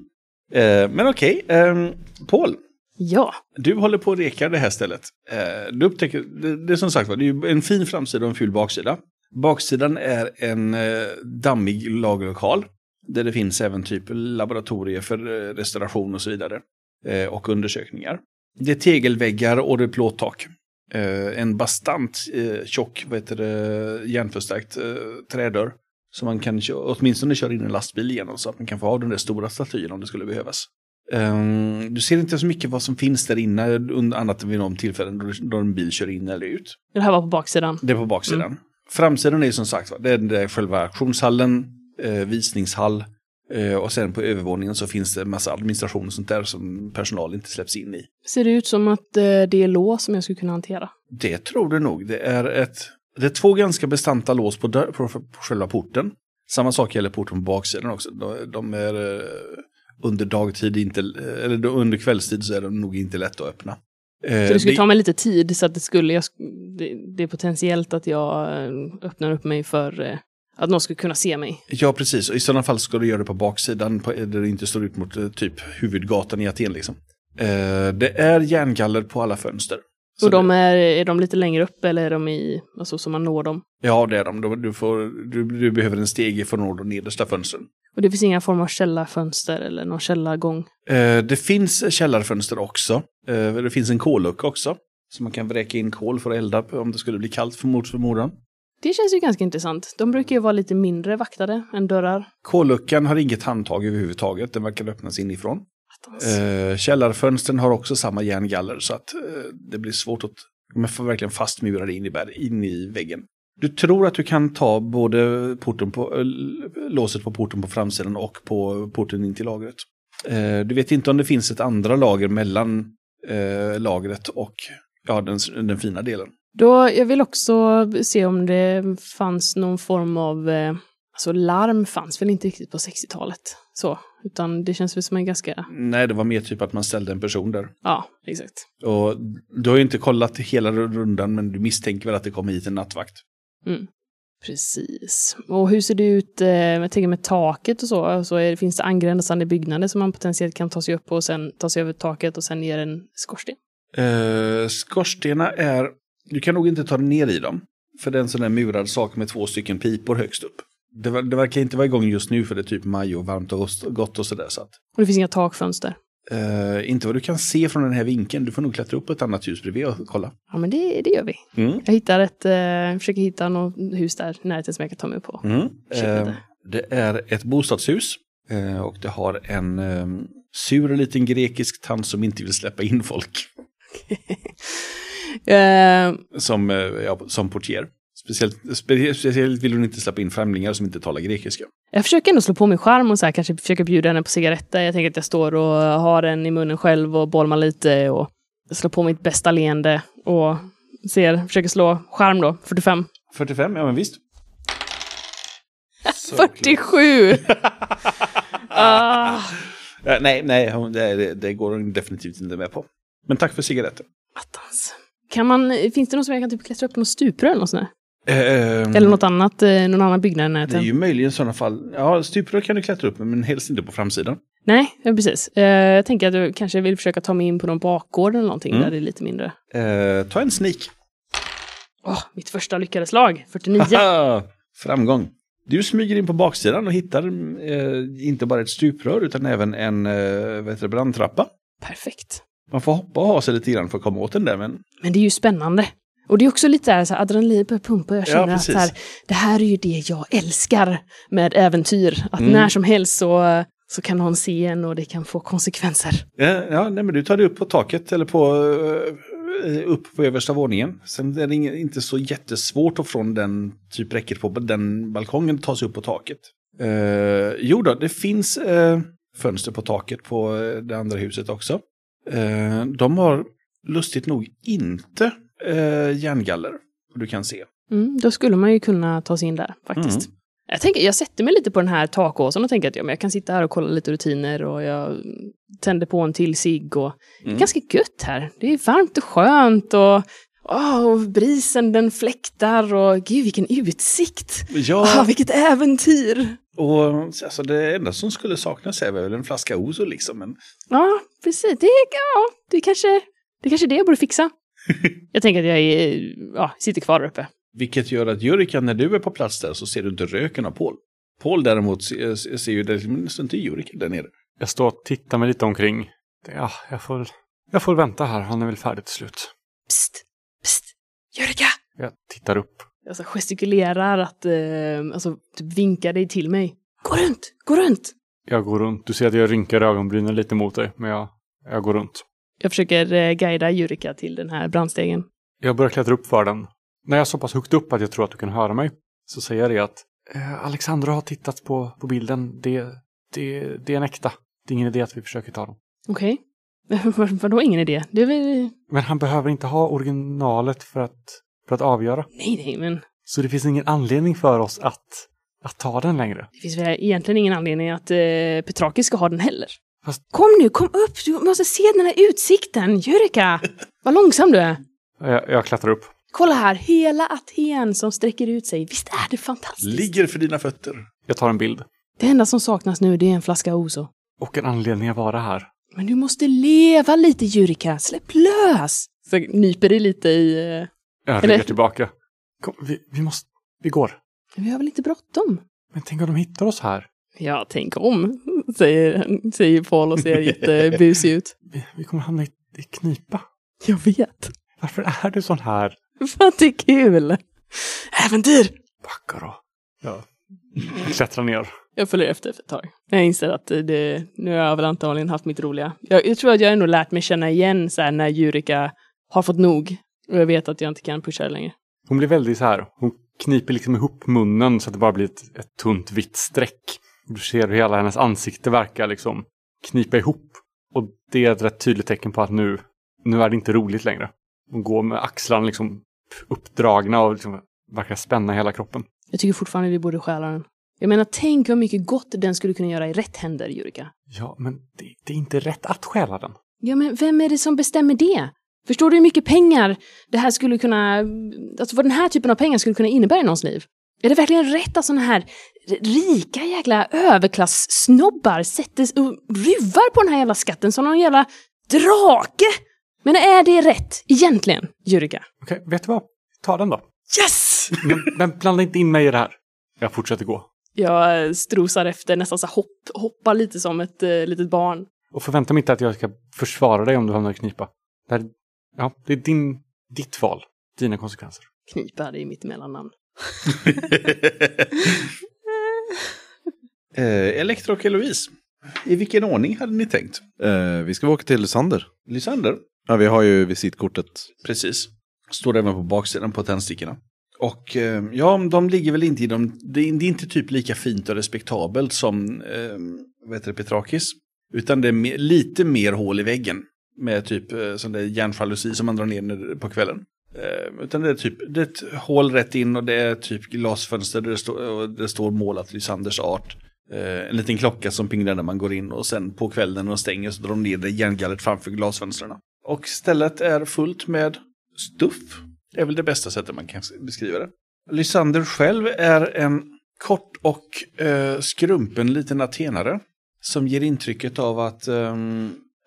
Eh, men okej, ehm, Paul. Ja, Du håller på att reka det här stället. Eh, du upptäcker, det, det är som sagt var, det är en fin framsida och en ful baksida. Baksidan är en eh, dammig lagerlokal. Där det finns även typ laboratorier för eh, restauration och så vidare. Eh, och undersökningar. Det är tegelväggar och det är plåttak. Eh, en bastant tjock, vad heter det, järnförstärkt trädörr. Som man kan åtminstone köra in en lastbil igenom så att man kan få ha den där stora statyn om det skulle behövas. Ehm, du ser inte så mycket vad som finns där inne, under- annat än vid de tillfällen då, då en bil kör in eller ut. det här var på baksidan. Det är på baksidan. Framsidan är som sagt det är, det är själva auktionshallen, visningshall eh, och sen på övervåningen så finns det en massa administration och sånt där som personal inte släpps in i. Ser det ut som att eh, det är lås som jag skulle kunna hantera? Det tror du nog. Det är, ett, det är två ganska bestanta lås på, dörr, på, på själva porten. Samma sak gäller porten på baksidan också. De, de är eh, under dagtid inte, eller under kvällstid så är de nog inte lätta att öppna. Eh, Så det skulle det- ta mig lite tid så att det skulle, jag, det, det är potentiellt att jag eh, öppnar upp mig för eh, att någon skulle kunna se mig. Ja, precis. Och i sådana fall ska du göra det på baksidan, på, där det inte står ut mot eh, typ huvudgatan i Aten. Liksom. Eh, det är järngaller på alla fönster. Så Och de är, är de lite längre upp eller är de i, alltså så man når dem? ja, det är de. Du, du, får, du, du behöver en stege för att nå de nedersta fönstren. Och det finns inga form av källarfönster eller någon källargång. Eh, det finns källarfönster också. Eh, det finns en kollucka också. Så man kan vräka in kol för att elda om det skulle bli kallt för mot förmodan. Det känns ju ganska intressant. De brukar ju vara lite mindre vaktade än dörrar. Kolluckan har inget handtag överhuvudtaget. Den verkar öppnas inifrån. Eh, källarfönstren har också samma järngaller så att eh, det blir svårt att... De får verkligen fastmurade in i, berg, in i väggen. Du tror att du kan ta både porten på, äh, låset på porten på framsidan och på porten in till lagret. Eh, du vet inte om det finns ett andra lager mellan eh, lagret och ja, den, den fina delen. Då, jag vill också se om det fanns någon form av, eh, alltså larm fanns väl inte riktigt på 60-talet. Så, utan det känns väl som en ganska, Nej, det var mer typ att man ställde en person där. ja, exakt. Och du har ju inte kollat hela rundan men du misstänker väl att det kommer hit en nattvakt. Mm. Precis. Och hur ser det ut, eh, jag tänker med taket och så, alltså är, finns det angränsande byggnader som man potentiellt kan ta sig upp på och sen ta sig över taket och sen ner en skorsten? Eh, skorstenar är Du kan nog inte ta dig ner i dem. För det är en sån där murad sak med två stycken pipor högst upp. Det, det verkar inte vara igång just nu för det är typ maj och varmt och gott och sådär. Så att, Och det finns inga takfönster. eh, inte vad du kan se från den här vinkeln. Du får nog klättra upp ett annat hus bredvid och kolla. Ja, men det, det gör vi. Mm. Jag hittar ett, eh, försöker hitta något hus där i närheten som jag kan ta mig på. Mm. Eh, det. är ett bostadshus. Och det har en eh, sur liten grekisk tant som inte vill släppa in folk. <laughs> Eh, Som, eh, ja, som portier. Speciellt, spe, speciellt vill hon inte släppa in främlingar som inte talar grekiska. jag försöker ändå slå på min skärm och så här, kanske försöka bjuda henne på cigaretter. Jag tänker att jag står och har en i munnen själv och bolmar lite och slår på mitt bästa leende och ser, försöker slå skärm då, 45. 45, ja men visst. <laughs> 47! <laughs> ah, Eh, nej, nej, det, det går hon definitivt inte med på. Men tack för cigaretten. attans. Kan man, finns det någon som jag kan typ klättra upp på något stuprör eller något sånt där? Eh, Eller något annat, eh, någon annan byggnad i Det är närheten? ju möjligen i sådana fall. Ja, stuprör kan du klättra upp men helst inte på framsidan. Nej, ja, precis. Eh, jag tänker att du kanske vill försöka ta mig in på någon bakgård eller någonting Mm. där det är lite mindre. Eh, ta en sneak. Åh, mitt första lyckade slag, 49. <laughs> Haha, Framgång. Du smyger in på baksidan och hittar eh, inte bara ett stuprör utan även en eh, brandtrappa. Perfekt. Man får hoppa och ha sig lite grann för att komma åt den där, men Men det är ju spännande. Och det är också lite där, så här, adrenalin börjar pumpa jag Ja, känner att precis. så här, det här är ju det jag älskar med äventyr. Att Mm. när som helst så, så kan någon se en och det kan få konsekvenser. ja, ja nej, men du tar dig upp på taket eller på eh, upp på översta våningen. Sen är det inte så jättesvårt att från den typ räcket på den balkongen ta sig upp på taket. Eh, jo då, det finns eh, fönster på taket på eh, det andra huset också. Eh, de har lustigt nog inte eh, järngaller, du kan se. Mm, då skulle man ju kunna ta sig in där faktiskt. Mm. Jag, tänker, jag sätter mig lite på den här takåsen och tänker att ja, men jag kan sitta här och kolla lite rutiner och jag tänder på en till cigg och det är Mm. ganska gött här. Det är varmt och skönt och, åh, och brisen den fläktar och gud vilken utsikt! Ja, Ah, vilket äventyr! och alltså, det enda som skulle saknas är väl en flaska Ozo liksom. Men Ja, precis. Det, är- ja, det, är kanske, det är kanske det jag borde fixa. <laughs> jag tänker att jag är, ja, sitter kvar där uppe. Vilket gör att Jurika, när du är på plats där så ser du inte röken av Paul. Paul däremot ser, ser ju det, men nästan inte Jurika där nere. Jag står och tittar mig lite omkring. Ja, jag får, jag får vänta här. Han är väl färdig till slut. Psst, Jörika! Jag tittar upp. Alltså gestikulerar att, eh, alltså typ vinkar dig till mig. Gå runt, gå runt! Jag går runt. Du ser att jag rynkar ögonbrynen lite mot dig, men jag, jag går runt. Jag försöker eh, guida Jurika till den här brandstegen. Jag börjar klättra upp för den. När jag är så pass högt upp att jag tror att du kan höra mig så säger jag det att eh, Alexandra har tittat på, på bilden. Det, det, det är en äkta. Det är ingen idé att vi försöker ta dem. Okej. Vad- <laughs> Vadå ingen idé? Det är väl... Men han behöver inte ha originalet för att, för att avgöra. Nej, nej, men Så det finns ingen anledning för oss att, att ta den längre. det finns väl egentligen ingen anledning att eh, Petrakis ska ha den heller. Fast- Kom nu, kom upp! Du måste se den här utsikten! Jurika! Vad långsam du är! Jag, jag klättrar upp. Kolla här, hela Aten som sträcker ut sig. Visst är det fantastiskt? Ligger för dina fötter. Jag tar en bild. Det enda som saknas nu det är en flaska Ozo. Och en anledning att vara här. Men du måste leva lite Jurika, släpp lös! Så nyper det lite i... eh, Jag Eller- ryggar tillbaka. Kom, vi, vi måste... Vi går. Vi har väl inte bråttom? Men tänk om de hittar oss här. Ja, tänk om, säger, säger Paul och ser jättebusig ut. <laughs> Vi, vi kommer hamna i, i knipa. Jag vet. Varför är du sån här? För att det är kul! Äventyr! Backa då. Ja. Klättra ner. Jag följer efter för ett tag. Jag inser att det, nu har jag väl antagligen haft mitt roliga. Jag, jag tror att jag ändå lärt mig känna igen så här när Jurika har fått nog. Och jag vet att jag inte kan pusha det längre. Hon blir väldigt så här. Hon kniper liksom ihop munnen så att det bara blir ett, ett tunt vitt streck. Du ser hur hela hennes ansikte verkar liksom knipa ihop. Och det är ett rätt tydligt tecken på att nu, nu är det inte roligt längre. Hon går med axlarna liksom uppdragna och liksom verkar spänna hela kroppen. Jag tycker fortfarande vi borde stjäla den. Jag menar, tänk vad mycket gott den skulle kunna göra i rätt händer, Jurika. Ja, men det, det är inte rätt att stjäla den. Ja, men vem är det som bestämmer det? Förstår du hur mycket pengar det här skulle kunna... Alltså vad den här typen av pengar skulle kunna innebära i någons liv? Är det verkligen rätt att sådana här rika jäkla överklass-snobbar sätter och ruvar på den här jävla skatten som någon jävla drake? Men är det rätt egentligen, Jurika? Okej, vet du vad? Ta den då. Yes! Men, men blanda inte in mig i det här. Jag fortsätter gå. Jag strosar efter, nästan så hopp, hoppar lite som ett eh, litet barn. Och förvänta mig inte att jag ska försvara dig om du hamnar i knipa. Det, här, ja, det är din, ditt val. Dina konsekvenser. Knipa, det är mitt mellannamn. <laughs> Eh, Elektra och Eloise. I vilken ordning hade ni tänkt? Eh, vi ska åka till Lysander. Lysander? Ja, vi har ju visitkortet. Precis. Står även på baksidan på tändstickorna. Och eh, ja, de ligger väl inte i de... Det är, inte typ lika fint och respektabelt som eh, vad heter det, Petrakis. Utan det är me- lite mer hål i väggen. Med typ eh, sån där järnjalusi som man drar ner på kvällen. Eh, utan det är typ det är ett hål rätt in och det är typ glasfönster där det, stå, och det står målat Lysanders art. Eh, en liten klocka som pinglar när man går in och sen på kvällen när de stänger så drar de ner det järngallret framför glasfönstren. Och stället är fullt med stuff. Det är väl det bästa sättet man kan beskriva det. Lysander själv är en kort och eh, skrumpen liten atenare. Som ger intrycket av att eh,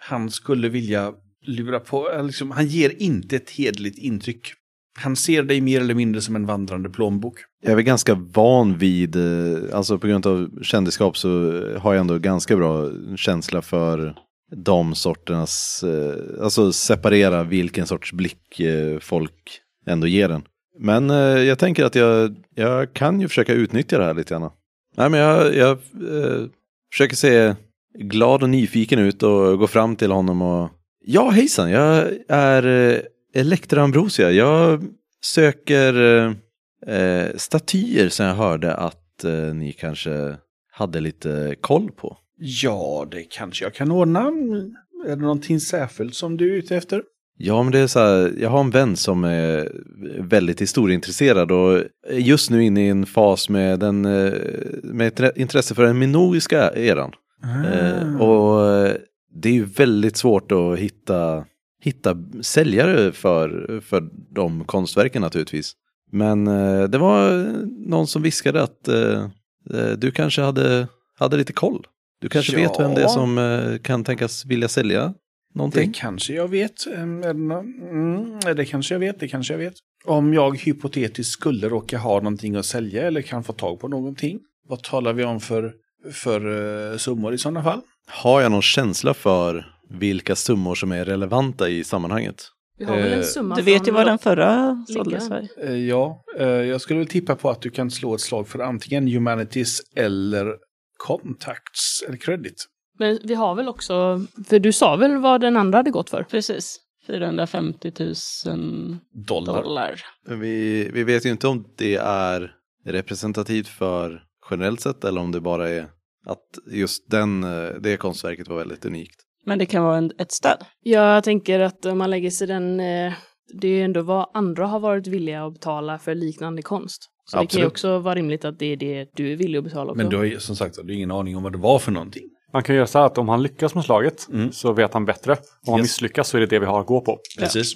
han skulle vilja lura på, eh, liksom, han ger inte ett hedligt intryck. Han ser dig mer eller mindre som en vandrande plånbok. Jag är väl ganska van vid, eh, alltså på grund av kändisskap så eh, har jag ändå ganska bra känsla för de sorternas, alltså separera vilken sorts blick folk ändå ger en. Men eh, jag tänker att jag, jag kan ju försöka utnyttja det här lite grann. Nej men jag, jag eh, försöker se glad och nyfiken ut och gå fram till honom och Ja hejsan, jag är eh, Elektra Ambrosia. Jag söker eh, eh, statyer som jag hörde att eh, ni kanske hade lite koll på. Ja, det kanske jag kan ordna. Är det någonting särskilt som du är ute efter? Ja, men det är så här, jag har en vän som är väldigt historieintresserad och just nu inne i en fas med, den, eh, med intresse för den minoiska eran. Eh, och eh, det är ju väldigt svårt att hitta, hitta säljare för, för de konstverken naturligtvis. Men det var någon som viskade att du kanske hade, hade lite koll. Du kanske Ja. vet vem det är som kan tänkas vilja sälja någonting? Det kanske jag vet. Ehm, Mm, det kanske jag vet, det kanske jag vet. Om jag hypotetiskt skulle råka ha någonting att sälja eller kan få tag på någonting. Vad talar vi om för, för uh, summor i sådana fall? Har jag någon känsla för vilka summor som är relevanta i sammanhanget? Vi har väl Eh, en summa Du vet ju vad den förra såldes för. Eh, ja, eh, jag skulle väl tippa på att du kan slå ett slag för antingen Humanities eller Contacts eller Credit. Men vi har väl också, för du sa väl vad den andra hade gått för? Precis. 450 000 Dollar. dollar. Vi, vi vet ju inte om det är representativt för generellt sett eller om det bara är att just den, eh, det konstverket var väldigt unikt. Men det kan vara en, ett stöd. Jag tänker att om man lägger sig den, eh, det är ju ändå vad andra har varit villiga att betala för liknande konst. Så det kan ju Absolut. också vara rimligt att det är det du är villig att betala också. Men du har ju som sagt du har ingen aning om vad det var för någonting. Man kan göra så här att om han lyckas med slaget Mm. så vet han bättre. Om han Yes. misslyckas så är det det vi har att gå på. Precis.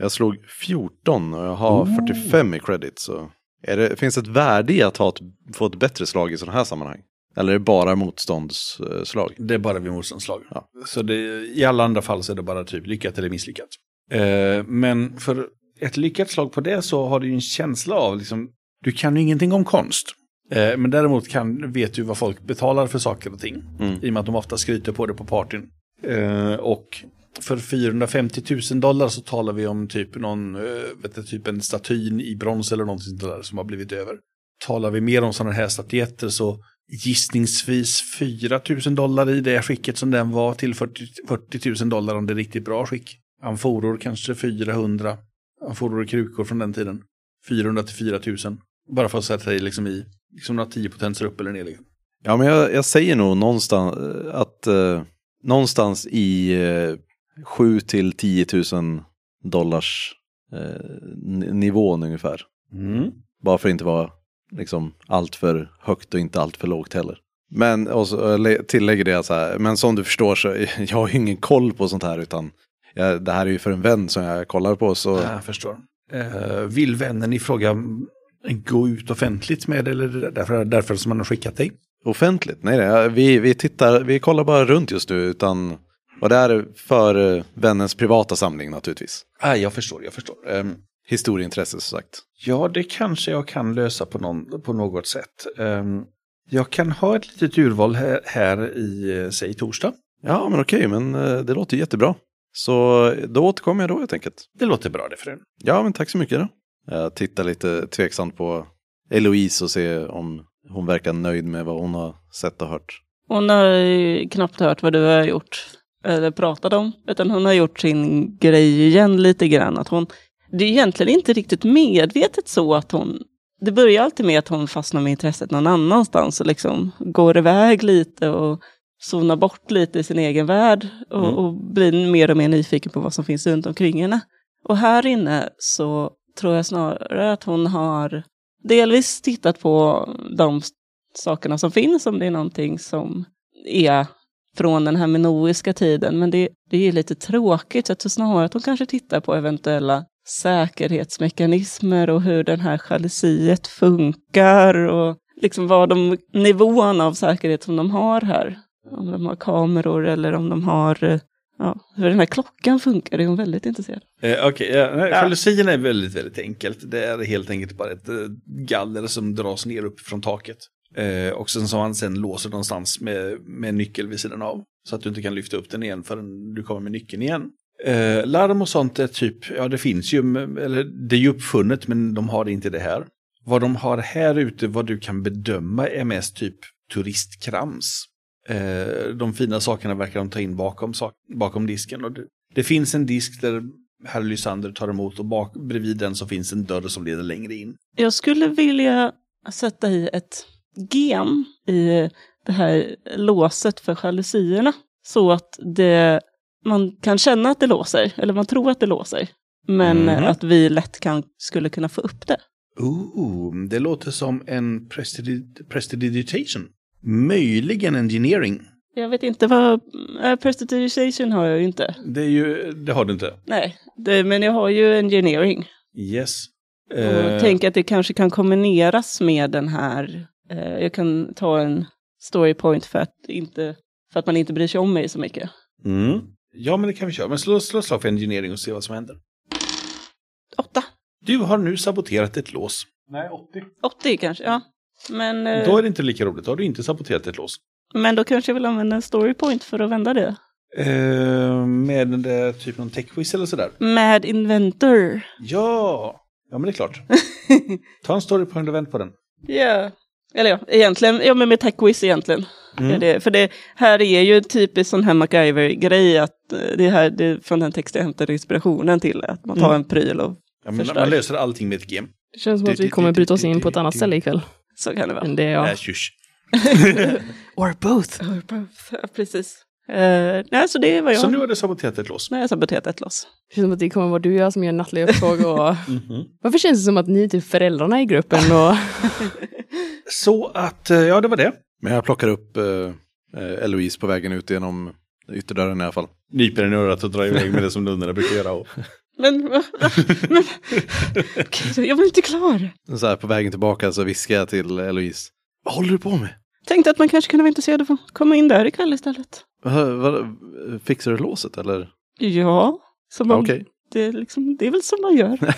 Jag slog 14 och jag har 45 i credit så är det, finns det ett värde i att ha ett, få ett bättre slag i sådana här sammanhang? Eller är det bara motståndsslag? Det är bara vid motståndslag. Ja. Så det, i alla andra fall så är det bara typ lyckat eller misslyckat. Eh, men för ett lyckat slag på det så har du ju en känsla av, liksom, du kan ju ingenting om konst. Eh, men däremot kan, vet du vad folk betalar för saker och ting. Mm. I och med att de ofta skryter på det på partyn. Eh, och för 450 000 dollar så talar vi om typ någon, eh, vet du, typ en statyn i brons eller någonting sånt där som har blivit över. Talar vi mer om sådana här statyetter så gissningsvis 4 000 dollar i det skicket som den var till 40, 40 000 dollar om det är riktigt bra skick. Amforor kanske 400. Amforor och krukor från den tiden. 400 till 4 000. Bara för att sätta dig liksom i liksom några 10 potenser upp eller ner. Liksom. Ja, men jag, jag säger nog någonstans eh, att eh, någonstans i eh, 7 till 10 000 dollars eh, nivån ungefär. Mm. Bara för att inte vara liksom allt för högt och inte allt för lågt heller. Men och så, tillägger det så här, men som du förstår så <laughs> jag har ju ingen koll på sånt här utan jag, det här är ju för en vän som jag kollar på så Jag förstår. Eh, vill vännen i fråga gå ut offentligt med det eller därför, därför som man har skickat dig? offentligt, nej, nej vi, vi tittar, vi kollar bara runt just nu utan Och det är för eh, vännens privata samling naturligtvis. Ah, jag förstår, jag förstår. Ehm, Historieintresse som sagt. ja, det kanske jag kan lösa på, någon, på något sätt. Ehm, jag kan ha ett litet urval här, här i, eh, säg torsdag. Ja, men okej, men eh, det låter jättebra. Så då återkommer jag då helt enkelt. Det låter bra det för en. Ja, men tack så mycket då. Jag tittar lite tveksamt på Eloise och ser om hon verkar nöjd med vad hon har sett och hört. Hon har ju knappt hört vad du har gjort eller pratat om, utan hon har gjort sin grej igen lite grann. Att hon, det är egentligen inte riktigt medvetet så att hon, det börjar alltid med att hon fastnar med intresset någon annanstans och liksom går iväg lite och zonar bort lite i sin egen värld och, Mm. och blir mer och mer nyfiken på vad som finns runt omkring henne. Och här inne så tror jag snarare att hon har delvis tittat på de sakerna som finns, om det är någonting som är från den här minoiska tiden. Men det, det är lite tråkigt, så jag tror snarare att hon kanske tittar på eventuella säkerhetsmekanismer och hur den här jalusiet funkar och liksom vad de nivån av säkerhet som de har här. Om de har kameror eller om de har, eh, ja, hur den här klockan funkar är hon väldigt intresserad. Eh, Okej, ja, nej, jalusierna är väldigt, väldigt enkelt. Det är helt enkelt bara ett eh, galler som dras ner upp från taket. Eh, och sen som man sen låser någonstans med, med nyckel vid sidan av. Så att du inte kan lyfta upp den igen förrän du kommer med nyckeln igen. Eh, larm och sånt är typ, ja det finns ju, eller det är ju uppfunnet men de har inte det här. Vad de har här ute, vad du kan bedöma är mest typ turistkrams. Eh, de fina sakerna verkar de ta in bakom, sak, bakom disken. Och det, det finns en disk där herr Lysander tar emot och bak, bredvid den så finns en dörr som leder längre in. Jag skulle vilja sätta i ett gem i det här låset för jalusierna. Så att det, man kan känna att det låser, eller man tror att det låser. Men Mhm. att vi lätt kan, skulle kunna få upp det. Ooh, det låter som en prestidi- prestidigitation. Möjligen engineering. Jag vet inte vad... Äh, prestidigitation har jag ju inte. Det, är ju, det har du inte. Nej, det, men jag har ju engineering. Yes. Och Eh, tänk att det kanske kan kombineras med den här... Eh, jag kan ta en story point för att, inte, för att man inte bryr sig om mig så mycket. mm. Ja, men det kan vi köra. Men slå, slå slag för engineering och se vad som händer. Åtta. Du har nu saboterat ett lås. Nej, 80. 80 kanske, ja. Men, eh, Då är det inte lika roligt. Då har du inte saboterat ett lås. men då kanske jag vill använda en story point för att vända det. Eh, med den där typ någon tech-quiz eller sådär. Mad Inventor. Ja! Ja, men det är klart. <laughs> Ta en story point och vänd på den. Ja. Eller ja, egentligen, ja men med tech quiz egentligen. Mm. Är det, för det här är ju typiskt sån här MacGyver-grej att eh, det här, det är från den text jag hämtar inspirationen till, att man tar Mm. en pryl och Ja, men Förstår. man löser allting med ett gem. Det känns som att vi kommer bryta oss in på ett annat ställe ikväll. Så kan det vara. Det är jag. Nej, tjus. <laughs> Or both. Ja, precis. Uh, nej, så det vad jag... Så nu har du saboterat ett lås. Har jag saboterat ett loss. Det känns som att det kommer vara du och jag som gör nattliga upptåg och... <laughs> Mhm. Varför känns det som att ni är typ föräldrarna i gruppen och... <laughs> Så att, eh, ja det var det. Men jag plockar upp eh, eh, Eloise på vägen ut genom ytterdörren i alla fall. Nyper den i örat och drar iväg med det som nunnorna brukar göra. Och... Men, va? <laughs> men Okej, jag var inte klar. Så här på vägen tillbaka så viskar jag till Eloise. Vad håller du på med? Tänkte att man kanske kunde vara intresserad av att komma in där ikväll istället. Vad- vad- Fixar du låset eller? Ja, som om Okej. det, är liksom, det är väl som man gör. <laughs>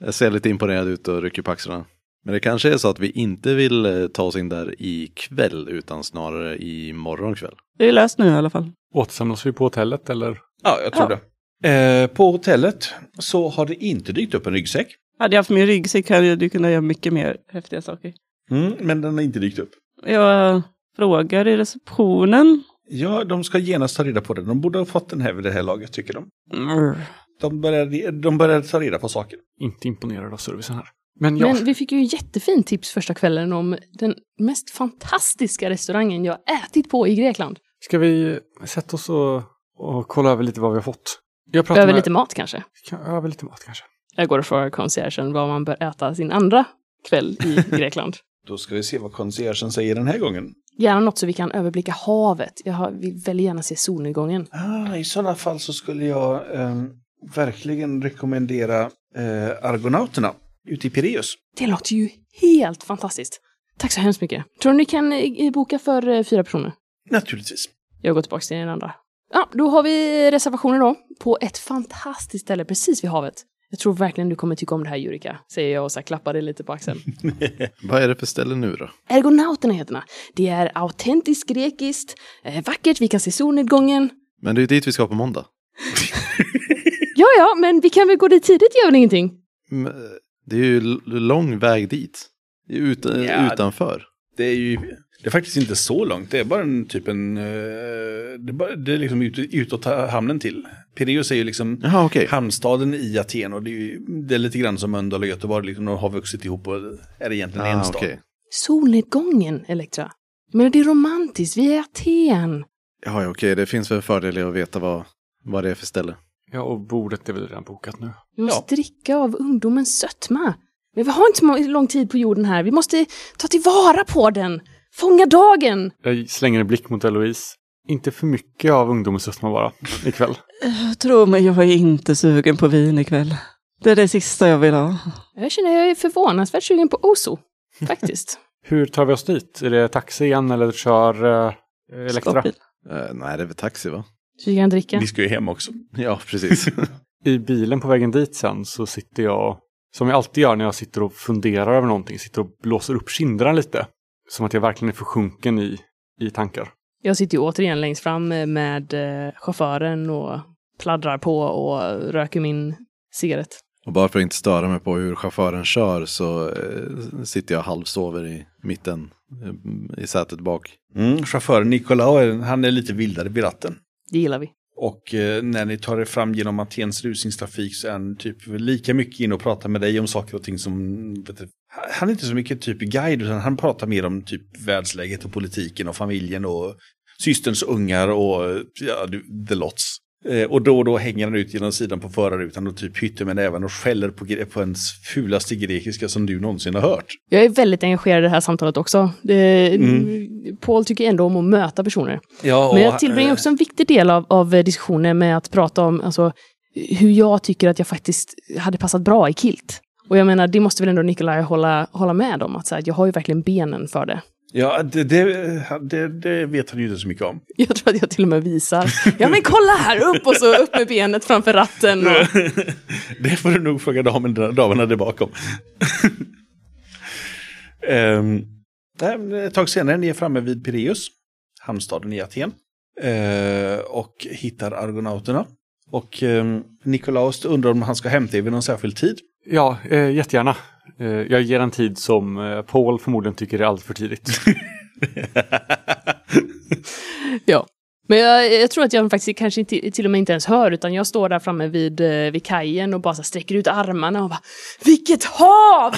Jag ser lite imponerad ut och rycker på axlarna. Men det kanske är så att vi inte vill eh, ta oss in där ikväll utan snarare i morgon kväll. Det är löst nu i alla fall. Återsamlas vi på hotellet eller? Ja, jag tror Ja. det. Eh, på hotellet så har det inte dykt upp en ryggsäck. Hade jag haft min ryggsäck hade jag kunnat göra mycket mer häftiga saker. Mm, men den har inte dykt upp. Jag frågar i receptionen. Ja, de ska genast ta reda på det. De borde ha fått den här vid det här laget, tycker de. Mm. De börjar, de börjar ta reda på saker. Inte imponerad av servicen här. Men ja, Men vi fick ju jättefint tips första kvällen om den mest fantastiska restaurangen jag ätit på i Grekland. ska vi sätta oss och, och kolla över lite vad vi har fått? Jag pratar Över med, lite mat kanske. Kan, över lite mat kanske. Jag går och frågar conciergen vad man bör äta sin andra kväll i <laughs> Grekland. Då ska vi se vad conciergen säger den här gången. Gärna något så vi kan överblicka havet. Jag vill väldigt gärna se solnedgången. Ah, I sådana fall så skulle jag ehm, verkligen rekommendera eh, Argonauterna ute i Pireus. Det låter ju helt fantastiskt. Tack så hemskt mycket. Tror du ni kan eh, boka för eh, fyra personer? Naturligtvis. Jag går tillbaka till den andra. Ja, då har vi reservationer då på ett fantastiskt ställe precis vid havet. Jag tror verkligen du kommer tycka om det här Jurika, säger jag och så här klappar dig lite på axeln. <laughs> Vad är det för ställe nu då? Ergonauterna heter det. Det är autentiskt grekiskt, eh, vackert, vi kan se solnedgången. Men det är ju dit vi ska på måndag. <laughs> Ja, ja, men vi kan väl gå dit tidigt, gör väl ingenting? Men, Det är ju lång väg dit. Det är Ut, Ja. Utanför. Det är ju det är faktiskt inte så långt. Det är bara en typ en... eh, Det är, bara, det är liksom ut, utåt hamnen till. Pireus är ju liksom Jaha, okej. hamnstaden i Aten. Och det är, ju, det är lite grann som Mölndal och Göteborg. Liksom, de har vuxit ihop och är egentligen en Ah, stad. okej. Solnedgången, Elektra. Men det är romantiskt, vi är i Aten. Ja, ja, okej. Det finns väl fördel i att veta vad, vad det är för ställe. Ja, och bordet är väl redan bokat nu. Vi måste dricka av ungdomens sötma. Men vi har inte så lång tid på jorden här. Vi måste ta tillvara på den. Fånga dagen. Jag slänger en blick mot Eloise. Inte för mycket av ungdomens sötma bara, ikväll. Tro mig, jag är inte sugen på vin ikväll. Det är det sista jag vill ha. Jag känner jag är förvånansvärt sugen på Oso. Faktiskt. <laughs> Hur tar vi oss dit? Är det taxi igen eller kör uh, Elektra? Stoppbil. Eh, nej, det är väl taxi va? Vi kan dricka. Vi ska ju hem också. <laughs> Ja, precis. <laughs> I bilen på vägen dit sen så sitter jag, som jag alltid gör när jag sitter och funderar över någonting, sitter och blåser upp kinderna lite. Som att jag verkligen är försjunken i, i tankar. Jag sitter ju återigen längst fram med eh, chauffören och pladdrar på och röker min cigarett. och bara för att inte störa mig på hur chauffören kör så eh, sitter jag halvsover i mitten eh, i sätet bak. Mm, chauffören Nicolao, är- han är lite vildare vid ratten. Det gillar vi. Och eh, när ni tar er fram genom Atens rusningstrafik så är han typ lika mycket in och pratar med dig om saker och ting som... Vet du, han är inte så mycket typ guide utan han pratar mer om typ världsläget och politiken och familjen och systerns ungar och ja, the lots. Eh, och då och då hänger han ut genom sidan på förarrutan och typ hytter med näven och skäller på, på ens fulaste grekiska som du någonsin har hört. Jag är väldigt engagerad i det här samtalet också. Det, Paul tycker ändå om att möta personer. Ja, Men jag tillbringar också en viktig del av, av eh, diskussionen med att prata om alltså, hur jag tycker att jag faktiskt hade passat bra i kilt. Och jag menar, det måste väl ändå Nikolaj hålla, hålla med om. Att, så här, jag har ju verkligen benen för det. Ja, det, det, det, det vet han ju inte så mycket om. <laughs> Jag tror att jag till och med visar. Ja men kolla här, upp och så upp med benet framför ratten. Och... <laughs> det får du nog fråga damen, damerna där bakom. <laughs> um, ett tag senare ni är framme vid Pireus, hamnstaden i Aten. Eh, och hittar argonauterna. Och um, Nikolaus undrar om han ska hämta er vid någon särskild tid. Ja, eh, jättegärna. Eh, jag ger en tid som eh, Paul förmodligen tycker är alldeles för tidigt. <laughs> Ja. Men jag, jag tror att jag faktiskt kanske inte, till och med inte ens hör, utan jag står där framme vid, eh, vid kajen och bara så sträcker ut armarna och bara Vilket hav!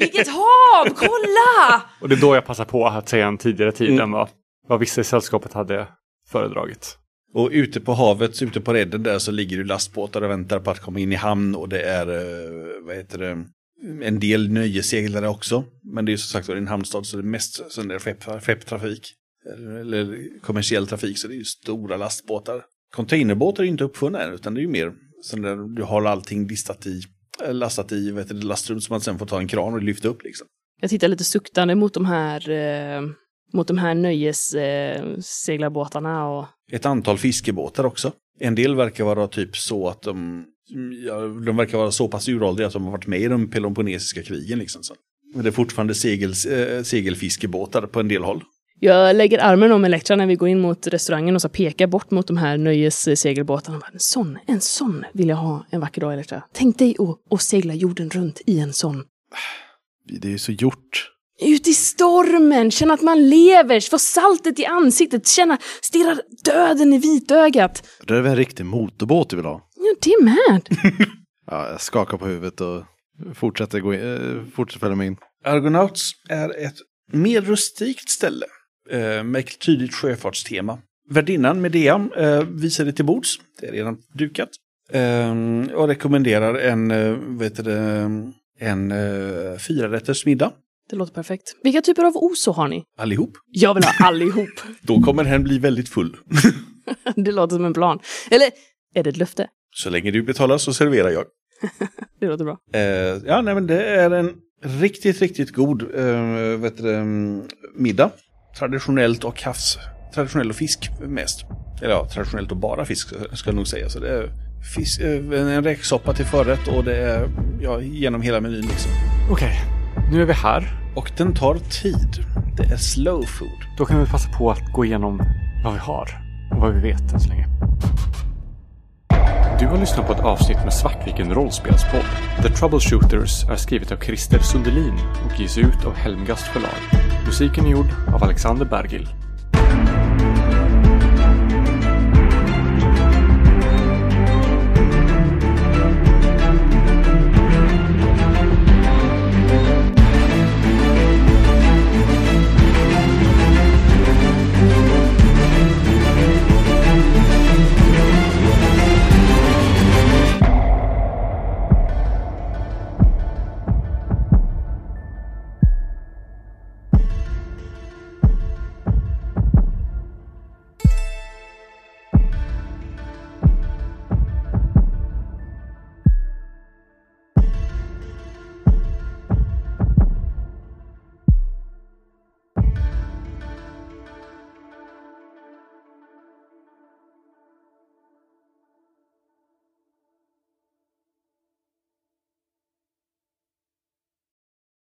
Vilket hav! Kolla! och det är då jag passar på att säga en tidigare tid än vad, vad vissa i sällskapet hade föredragit. Och ute på havet, ute på redden där så ligger det lastbåtar och väntar på att komma in i hamn och det är, eh, vad heter det, en del nöjesseglare också. Men det är som sagt en hamnstad så det är mest sån där skepp, skepptrafik. Eller, eller kommersiell trafik så det är ju stora lastbåtar. Containerbåtar är ju inte uppfunna än utan det är ju mer sån där du har allting listat i, eh, lastat i vet du, lastrum som man sen får ta en kran och lyfta upp liksom. Jag tittar lite suktande mot de här, eh, mot de här nöjesseglar eh, och ett antal fiskebåtar också. En del verkar vara typ så att de, ja, de verkar vara så pass uråldriga att de har varit med i de peloponnesiska krigen. Liksom, så. Men det är fortfarande segel, äh, segelfiskebåtar på en del håll. Jag lägger armen om Elektra när vi går in mot restaurangen och så pekar bort mot de här nöjessegelbåtarna. En sån, en sån vill jag ha en vacker dag Elektra. Tänk dig att segla jorden runt i en sån. Det är ju så gjort. Ut i stormen, känna att man lever, få saltet i ansiktet, känna, stirra döden i vitögat. Det är väl en riktig motorbåt du vill ha? Ja, det är med. <laughs> Ja, jag skakar på huvudet och fortsätter, gå in, eh, fortsätter följa med in. Argonauts är ett mer rustikt ställe eh, med ett tydligt sjöfartstema. Värdinnan Medea eh, visar det till bords, det är redan dukat. Eh, och rekommenderar en, vet du, det, en eh, fyrarätters middag. Det låter perfekt. Vilka typer av oso har ni? Allihop. Jag vill ha allihop. <laughs> Då kommer hen bli väldigt full. <laughs> det låter som en plan. Eller, är det ett löfte? Så länge du betalar så serverar jag. <laughs> Det låter bra. Eh, ja, nej, men det är en riktigt, riktigt god eh, vet du, mm, middag. Traditionellt och havs... Traditionell och fisk mest. Eller ja, traditionellt och bara fisk ska jag nog säga. Så det är fisk, eh, en räksoppa till förrätt och det är ja, genom hela menyn liksom. Okej, nu är vi här. Och den tar tid. Det är slow food. Då kan vi passa på att gå igenom vad vi har och vad vi vet än så länge. Du har lyssnat på ett avsnitt med Svartviken rollspelspodd. The Troubleshooters är skrivet av Christer Sundelin och ges ut av Helmgast förlag. Musiken är gjord av Alexander Bergil.